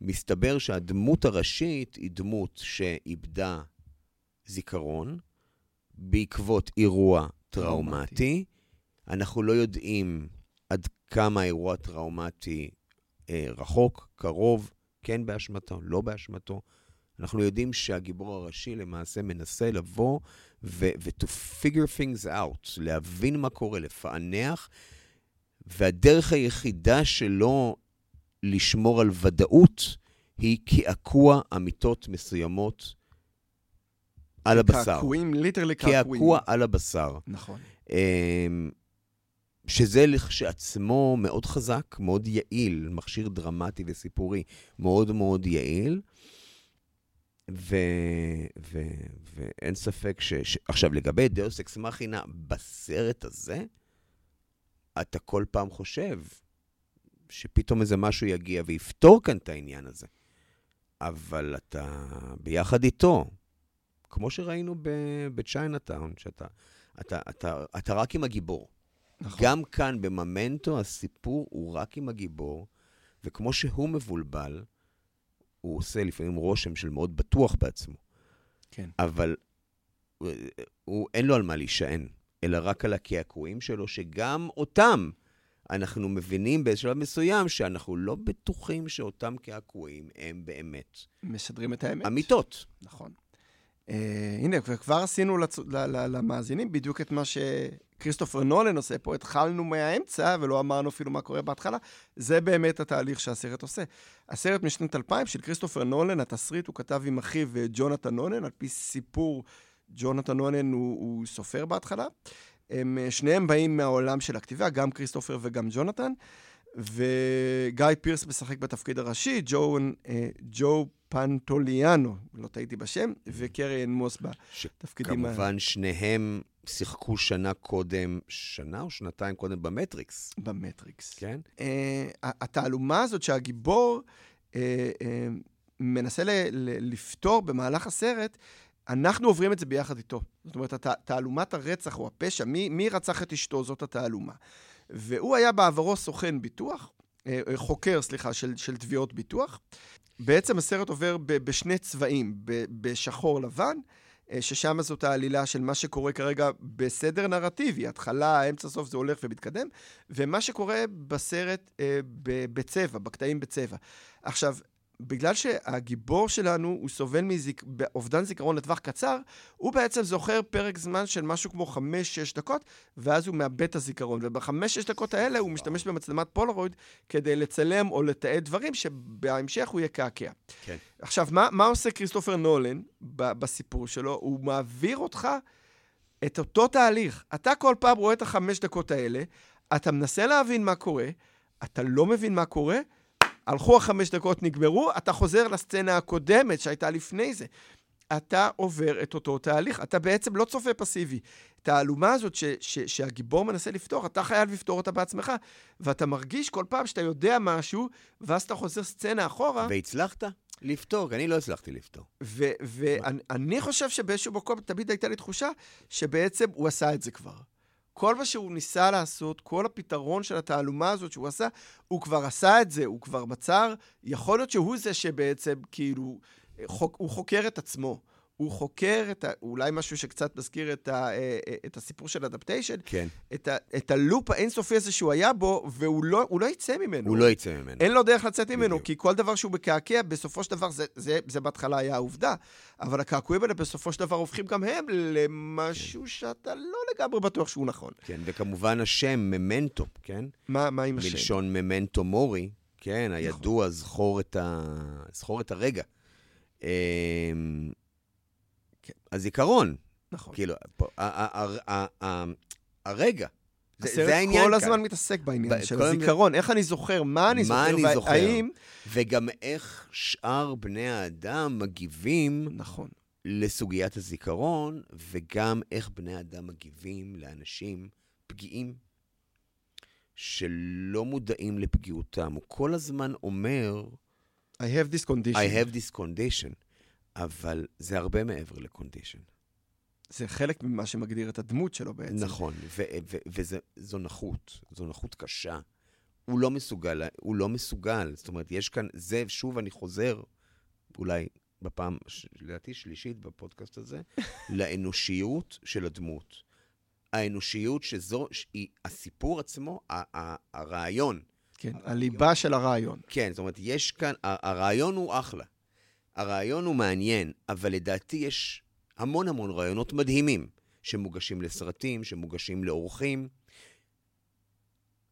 מסתבר שהדמות הראשית היא דמות שאיבדה זיכרון בעקבות אירוע טראומטי. אנחנו לא יודעים עד כמה האירוע הטראומטי אה, רחוק, קרוב, כן באשמתו, לא באשמתו. אנחנו יודעים שהגיבור הראשי למעשה מנסה לבוא ו- ו-to figure things out, להבין מה קורה, לפענח, והדרך היחידה שלו לשמור על ודאות היא קעקוע אמיתות מסוימות על הבשר. קעקועים, literally קעקועים. קעקוע על הבשר. נכון. אמ, שזה לכשעצמו מאוד חזק, מאוד יעיל, מכשיר דרמטי וסיפורי מאוד מאוד יעיל. ו... ו... ואין ספק ש... ש... עכשיו, לגבי דאוס אקס מכינה, בסרט הזה, אתה כל פעם חושב שפתאום איזה משהו יגיע ויפתור כאן את העניין הזה. אבל אתה ביחד איתו, כמו שראינו בצ'יינאטאון, שאתה אתה, אתה, אתה רק עם הגיבור. נכון. גם כאן, בממנטו, הסיפור הוא רק עם הגיבור, וכמו שהוא מבולבל, הוא עושה לפעמים רושם של מאוד בטוח בעצמו. כן. אבל הוא, הוא, אין לו על מה להישען, אלא רק על הקעקועים שלו, שגם אותם אנחנו מבינים באיזשהו מסוים שאנחנו לא בטוחים שאותם קעקועים הם באמת. משדרים את האמת. אמיתות. נכון. Uh, הנה, וכבר עשינו לצ... למאזינים בדיוק את מה שכריסטופר נולן עושה פה, התחלנו מהאמצע ולא אמרנו אפילו מה קורה בהתחלה. זה באמת התהליך שהסרט עושה. הסרט משנת 2000 של כריסטופר נולן, התסריט הוא כתב עם אחיו אה, ג'ונתן נולן, על פי סיפור, ג'ונתן נולן הוא, הוא סופר בהתחלה. הם אה, שניהם באים מהעולם של הכתיבה, גם כריסטופר וגם ג'ונתן. וגיא פירס משחק בתפקיד הראשי, ג'ו, אה, ג'ו פנטוליאנו, לא טעיתי בשם, וקריאן מוס בתפקידים. שכמובן שניהם שיחקו שנה קודם, שנה או שנתיים קודם במטריקס. במטריקס. כן. Uh, התעלומה הזאת שהגיבור uh, uh, מנסה ל- ל- לפתור במהלך הסרט, אנחנו עוברים את זה ביחד איתו. זאת אומרת, הת- תעלומת הרצח או הפשע, מי, מי רצח את אשתו, זאת התעלומה. והוא היה בעברו סוכן ביטוח, אה, אה, חוקר, סליחה, של, של תביעות ביטוח. בעצם הסרט עובר ב, בשני צבעים, ב, בשחור לבן, אה, ששם זאת העלילה של מה שקורה כרגע בסדר נרטיבי, התחלה, אמצע, סוף, זה הולך ומתקדם, ומה שקורה בסרט בצבע, בקטעים בצבע. עכשיו, בגלל שהגיבור שלנו, הוא סובל מאובדן זיכרון לטווח קצר, הוא בעצם זוכר פרק זמן של משהו כמו 5-6 דקות, ואז הוא מאבד את הזיכרון. ובחמש-שש דקות האלה הוא משתמש במצלמת פולרויד כדי לצלם או לתעד דברים שבהמשך הוא יקעקע. כן. עכשיו, מה, מה עושה כריסטופר נולן בסיפור שלו? הוא מעביר אותך את אותו תהליך. אתה כל פעם רואה את החמש דקות האלה, אתה מנסה להבין מה קורה, אתה לא מבין מה קורה, הלכו החמש דקות, נגמרו, אתה חוזר לסצנה הקודמת שהייתה לפני זה. אתה עובר את אותו תהליך, אתה בעצם לא צופה פסיבי. את האלומה הזאת ש, ש, שהגיבור מנסה לפתור, אתה חייב לפתור אותה בעצמך, ואתה מרגיש כל פעם שאתה יודע משהו, ואז אתה חוזר סצנה אחורה. והצלחת? לפתור, כי אני לא הצלחתי לפתור. ואני חושב שבאיזשהו מקום תמיד הייתה לי תחושה שבעצם הוא עשה את זה כבר. כל מה שהוא ניסה לעשות, כל הפתרון של התעלומה הזאת שהוא עשה, הוא כבר עשה את זה, הוא כבר מצר. יכול להיות שהוא זה שבעצם, כאילו, חוק, הוא חוקר את עצמו. הוא חוקר את ה... אולי משהו שקצת מזכיר את, ה, אה, אה, את הסיפור של אדפטיישן. כן. את, ה, את הלופ האינסופי הזה שהוא היה בו, והוא לא, לא יצא ממנו. הוא לא יצא ממנו. אין לו דרך לצאת ממנו, בדיוק. כי כל דבר שהוא מקעקע, בסופו של דבר, זה, זה, זה בהתחלה היה העובדה, אבל הקעקועים האלה בסופו של דבר הופכים גם הם למשהו כן. שאתה לא לגמרי בטוח שהוא נכון. כן, וכמובן השם, ממנטו, כן? מה, מה עם השם? מלשון ממנטו מורי, כן, נכון. הידוע, נכון. זכור, את ה... זכור את הרגע. אמ, הזיכרון. נכון. כאילו, הרגע. זה, העניין כאן. כל הזמן מתעסק בעניין של הזיכרון, איך אני זוכר, מה אני זוכר, מה אני זוכר. וגם איך שאר בני האדם מגיבים נכון. לסוגיית הזיכרון, וגם איך בני האדם מגיבים לאנשים פגיעים, שלא מודעים לפגיעותם. הוא כל הזמן אומר... I have this condition. I have this condition. אבל זה הרבה מעבר לקונדישן. זה חלק ממה שמגדיר את הדמות שלו בעצם. נכון, וזו נכות, זו נכות קשה. הוא לא מסוגל, הוא לא מסוגל. זאת אומרת, יש כאן, זה, שוב אני חוזר, אולי בפעם, לדעתי שלישית בפודקאסט הזה, לאנושיות של הדמות. האנושיות שזו, היא הסיפור עצמו, הרעיון. כן, הליבה של הרעיון. כן, זאת אומרת, יש כאן, הרעיון הוא אחלה. הרעיון הוא מעניין, אבל לדעתי יש המון המון רעיונות מדהימים שמוגשים לסרטים, שמוגשים לאורחים.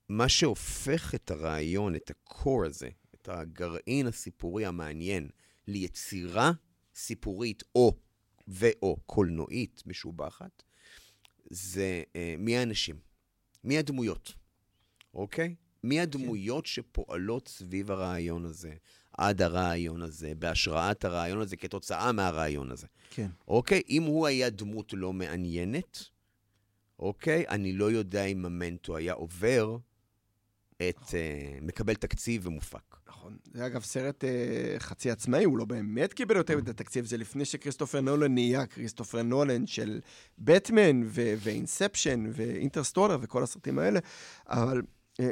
מה שהופך את הרעיון, את הקור הזה, את הגרעין הסיפורי המעניין ליצירה סיפורית או ו/או קולנועית משובחת, זה אה, מי האנשים, מי הדמויות, אוקיי? מי הדמויות כן. שפועלות סביב הרעיון הזה, עד הרעיון הזה, בהשראת הרעיון הזה, כתוצאה מהרעיון הזה. כן. אוקיי? אם הוא היה דמות לא מעניינת, אוקיי? אני לא יודע אם המנטו היה עובר את... נכון. Uh, מקבל תקציב ומופק. נכון. זה אגב סרט uh, חצי עצמאי, הוא לא באמת קיבל יותר מדי תקציב, זה לפני שכריסטופר נולן נהיה כריסטופר נולן של בטמן ואינספשן ואינטרסטולר וכל הסרטים האלה, אבל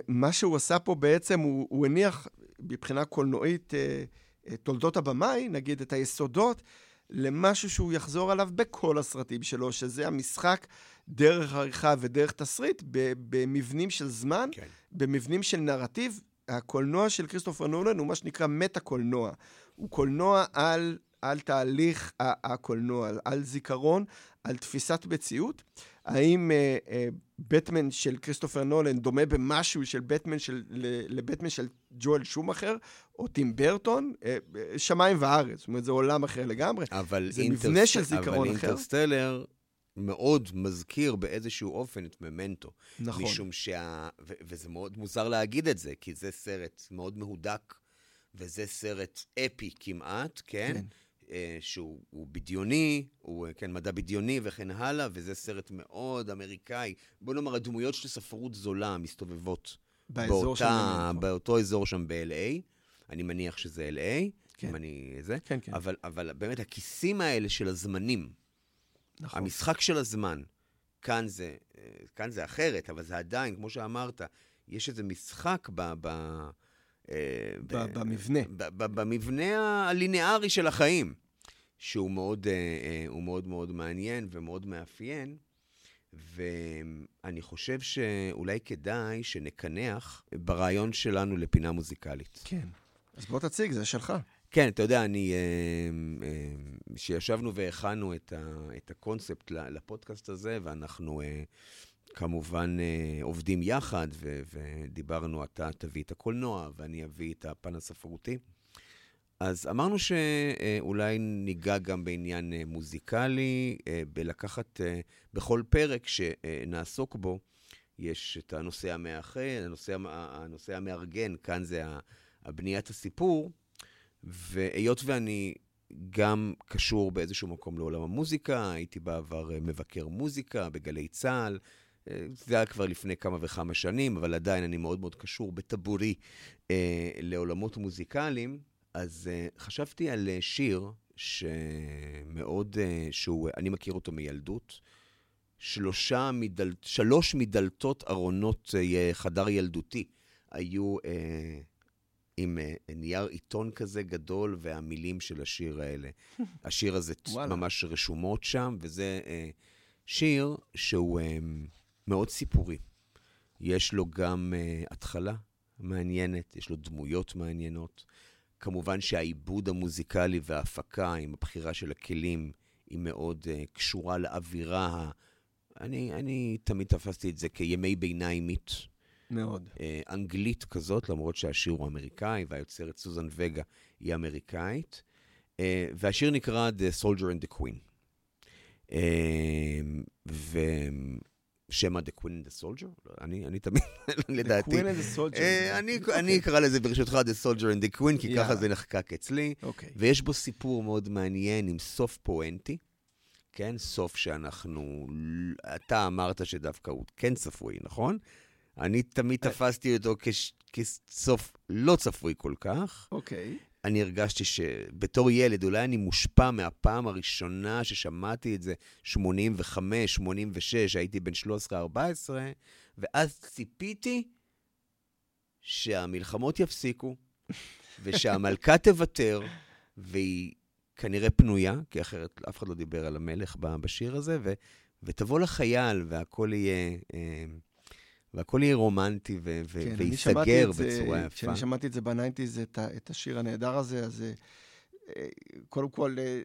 מה שהוא עשה פה בעצם, הוא, הוא הניח מבחינה קולנועית uh, uh, תולדות הבמאי, נגיד את היסודות, למשהו שהוא יחזור עליו בכל הסרטים שלו, שזה המשחק דרך עריכה ודרך תסריט במבנים של זמן, כן. במבנים של נרטיב. הקולנוע של כריסטופר נולן הוא מה שנקרא מטה-קולנוע. הוא קולנוע על, על תהליך הקולנוע, על זיכרון, על תפיסת מציאות. האם uh, uh, בטמן של כריסטופר נולן דומה במשהו של בטמן של, לבטמן של ג'ואל שומאחר, או טים ברטון? Uh, שמיים וארץ, זאת אומרת, זה עולם אחר לגמרי. אבל זה אינטרס... מבנה של זיכרון אבל אחר. אבל אינטרסטלר מאוד מזכיר באיזשהו אופן את ממנטו. נכון. משום שה... ו- וזה מאוד מוזר להגיד את זה, כי זה סרט מאוד מהודק, וזה סרט אפי כמעט, כן? כן. אה, שהוא בדיוני, הוא כן, מדע בדיוני וכן הלאה, וזה סרט מאוד אמריקאי. בוא נאמר, הדמויות של ספרות זולה מסתובבות באזור באותה, שם באותו אזור שם ב-LA. אני מניח שזה LA, כן. אם אני... זה. כן, כן. אבל, אבל באמת, הכיסים האלה של הזמנים, נכון. המשחק של הזמן, כאן זה, כאן זה אחרת, אבל זה עדיין, כמו שאמרת, יש איזה משחק ב... ב אה, במבנה. במבנה הליניארי של החיים, שהוא מאוד, אה, אה, מאוד מאוד מעניין ומאוד מאפיין. ואני חושב שאולי כדאי שנקנח ברעיון שלנו לפינה מוזיקלית. כן. אז בוא תציג, זה שלך. כן, אתה יודע, אני... כשישבנו והכנו את, את הקונספט לפודקאסט הזה, ואנחנו כמובן אה, עובדים יחד, ו- ודיברנו, אתה תביא את הקולנוע ואני אביא את הפן הספרותי. אז אמרנו שאולי ניגע גם בעניין אה, מוזיקלי, אה, בלקחת בכל פרק שנעסוק בו, יש את הנושא המאחד, הנושא, הנושא המארגן, כאן זה הבניית הסיפור, והיות ואני גם קשור באיזשהו מקום לעולם המוזיקה, הייתי בעבר מבקר מוזיקה בגלי צה"ל, זה היה כבר לפני כמה וכמה שנים, אבל עדיין אני מאוד מאוד קשור בטבורי אה, לעולמות מוזיקליים. אז אה, חשבתי על אה, שיר שמאוד, אה, שהוא, אני מכיר אותו מילדות. שלושה מדל, שלוש מדלתות ארונות אה, חדר ילדותי היו אה, עם אה, נייר עיתון כזה גדול והמילים של השיר האלה. השיר הזה ממש רשומות שם, וזה אה, שיר שהוא... אה, מאוד סיפורי. יש לו גם uh, התחלה מעניינת, יש לו דמויות מעניינות. כמובן שהעיבוד המוזיקלי וההפקה עם הבחירה של הכלים היא מאוד uh, קשורה לאווירה. אני, אני תמיד תפסתי את זה כימי ביניימית. מאוד. Uh, אנגלית כזאת, למרות שהשיר הוא אמריקאי, והיוצרת סוזן וגה היא אמריקאית. Uh, והשיר נקרא The Soldier and the Queen. Uh, ו... שמא The Queen and the Soldier? לא, אני, אני תמיד, לדעתי. The Queen and the Soldier. אה, אני, okay. אני אקרא לזה ברשותך The Soldier and the Queen, כי yeah. ככה זה נחקק אצלי. Okay. אוקיי. ויש בו סיפור מאוד מעניין עם סוף פואנטי. כן, סוף שאנחנו... אתה אמרת שדווקא הוא כן צפוי, נכון? אני תמיד אה. תפסתי אותו כש... כסוף לא צפוי כל כך. אוקיי. Okay. אני הרגשתי שבתור ילד, אולי אני מושפע מהפעם הראשונה ששמעתי את זה, 85, 86, הייתי בן 13-14, ואז ציפיתי שהמלחמות יפסיקו, ושהמלכה תוותר, והיא כנראה פנויה, כי אחרת אף אחד לא דיבר על המלך בשיר הזה, ו, ותבוא לחייל, והכל יהיה... אה, והכל יהיה רומנטי ו- כן, וייסגר בצורה יפה. כשאני שמעתי את זה ב nineties, את, את השיר הנהדר הזה, אז אה, קודם כל, אה,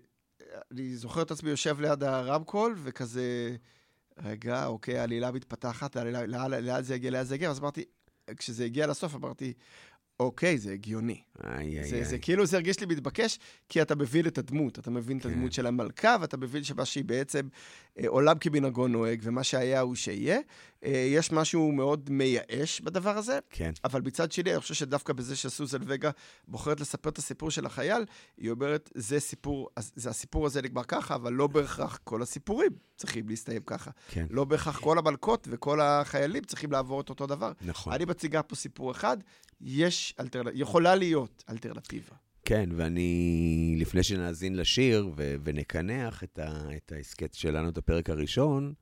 אני זוכר את עצמי יושב ליד הרמקול, וכזה, רגע, אוקיי, העלילה מתפתחת, לאן זה יגיע, לאן זה יגיע, אז אמרתי, כשזה הגיע לסוף, אמרתי, אוקיי, זה הגיוני. איי, זה, איי. זה כאילו, זה הרגיש לי מתבקש, כי אתה מבין את הדמות, אתה מבין את כן. הדמות של המלכה, ואתה מבין שמה שהיא בעצם, אה, עולם כמנהגו נוהג, ומה שהיה הוא שיהיה. אה, יש משהו מאוד מייאש בדבר הזה, כן, אבל מצד שני, אני חושב שדווקא בזה שסוזן וגה בוחרת לספר את הסיפור של החייל, היא אומרת, זה סיפור, זה הסיפור הזה נגמר ככה, אבל לא בהכרח כל הסיפורים צריכים להסתיים ככה. כן, לא בהכרח כל המלכות וכל החיילים צריכים לעבור את אותו דבר. נכון. אני מציגה פה סיפור אחד, יש אלטרנטיבה, יכולה להיות אלטרנטיבה. כן, ואני, לפני שנאזין לשיר ו- ונקנח את, ה- את ההסכת שלנו, את הפרק הראשון,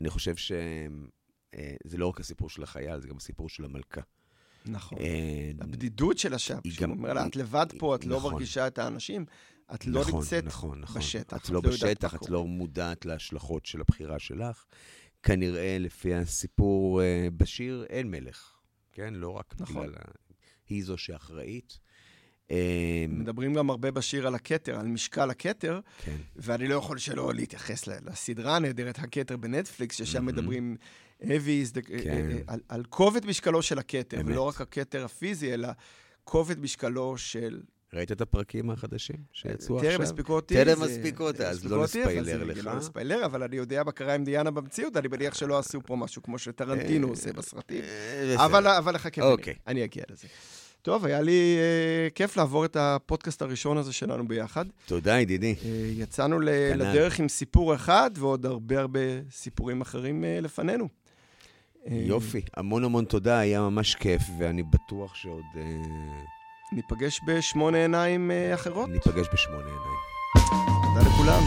אני חושב שזה לא רק הסיפור של החייל, זה גם הסיפור של המלכה. נכון. אה, הבדידות שלה שם, היא שהוא גם- אומר לה, את לבד פה, את לא נכון. מרגישה את האנשים, את לא נכון, נמצאת נכון, נכון. בשטח. את לא מה בשטח, את. לא מודעת להשלכות של הבחירה שלך. כנראה, לפי הסיפור אה, בשיר, אין מלך. כן? לא רק נכון. בגלל... היא זו שאחראית. אה, מדברים גם הרבה בשיר על הכתר, על משקל הכתר, כן, ואני לא יכול שלא להתייחס ל- לסדרה הנהדרת, הכתר בנטפליקס, ששם מהמם. מדברים heavy the, כן. על, על כובד משקלו של הכתר. ולא רק הכתר הפיזי, אלא כובד משקלו של... ראית את הפרקים החדשים שיצאו טרם עכשיו? הספיקו אותי. טרם הספיקו אותי, אז לא נספיילר לך. לא נספיילר, אבל אני יודע מה קרה עם דיאנה במציאות, אני מניח שלא עשו פה משהו כמו שטרנטינו אה, עושה בסרטים. אה. אבל, לחכה, ואני- אוקיי. אני אגיע לזה. טוב, היה לי אה, כיף לעבור את הפודקאסט הראשון הזה שלנו ביחד. תודה, ידידי. אה, יצאנו ל- כנ"ל. לדרך עם סיפור אחד ועוד הרבה הרבה סיפורים אחרים אה, לפנינו. אה, יופי, המון המון תודה, היה ממש כיף, ואני בטוח שעוד אה, ניפגש בשמונה עיניים אה, אחרות. ניפגש בשמונה עיניים. תודה לכולם.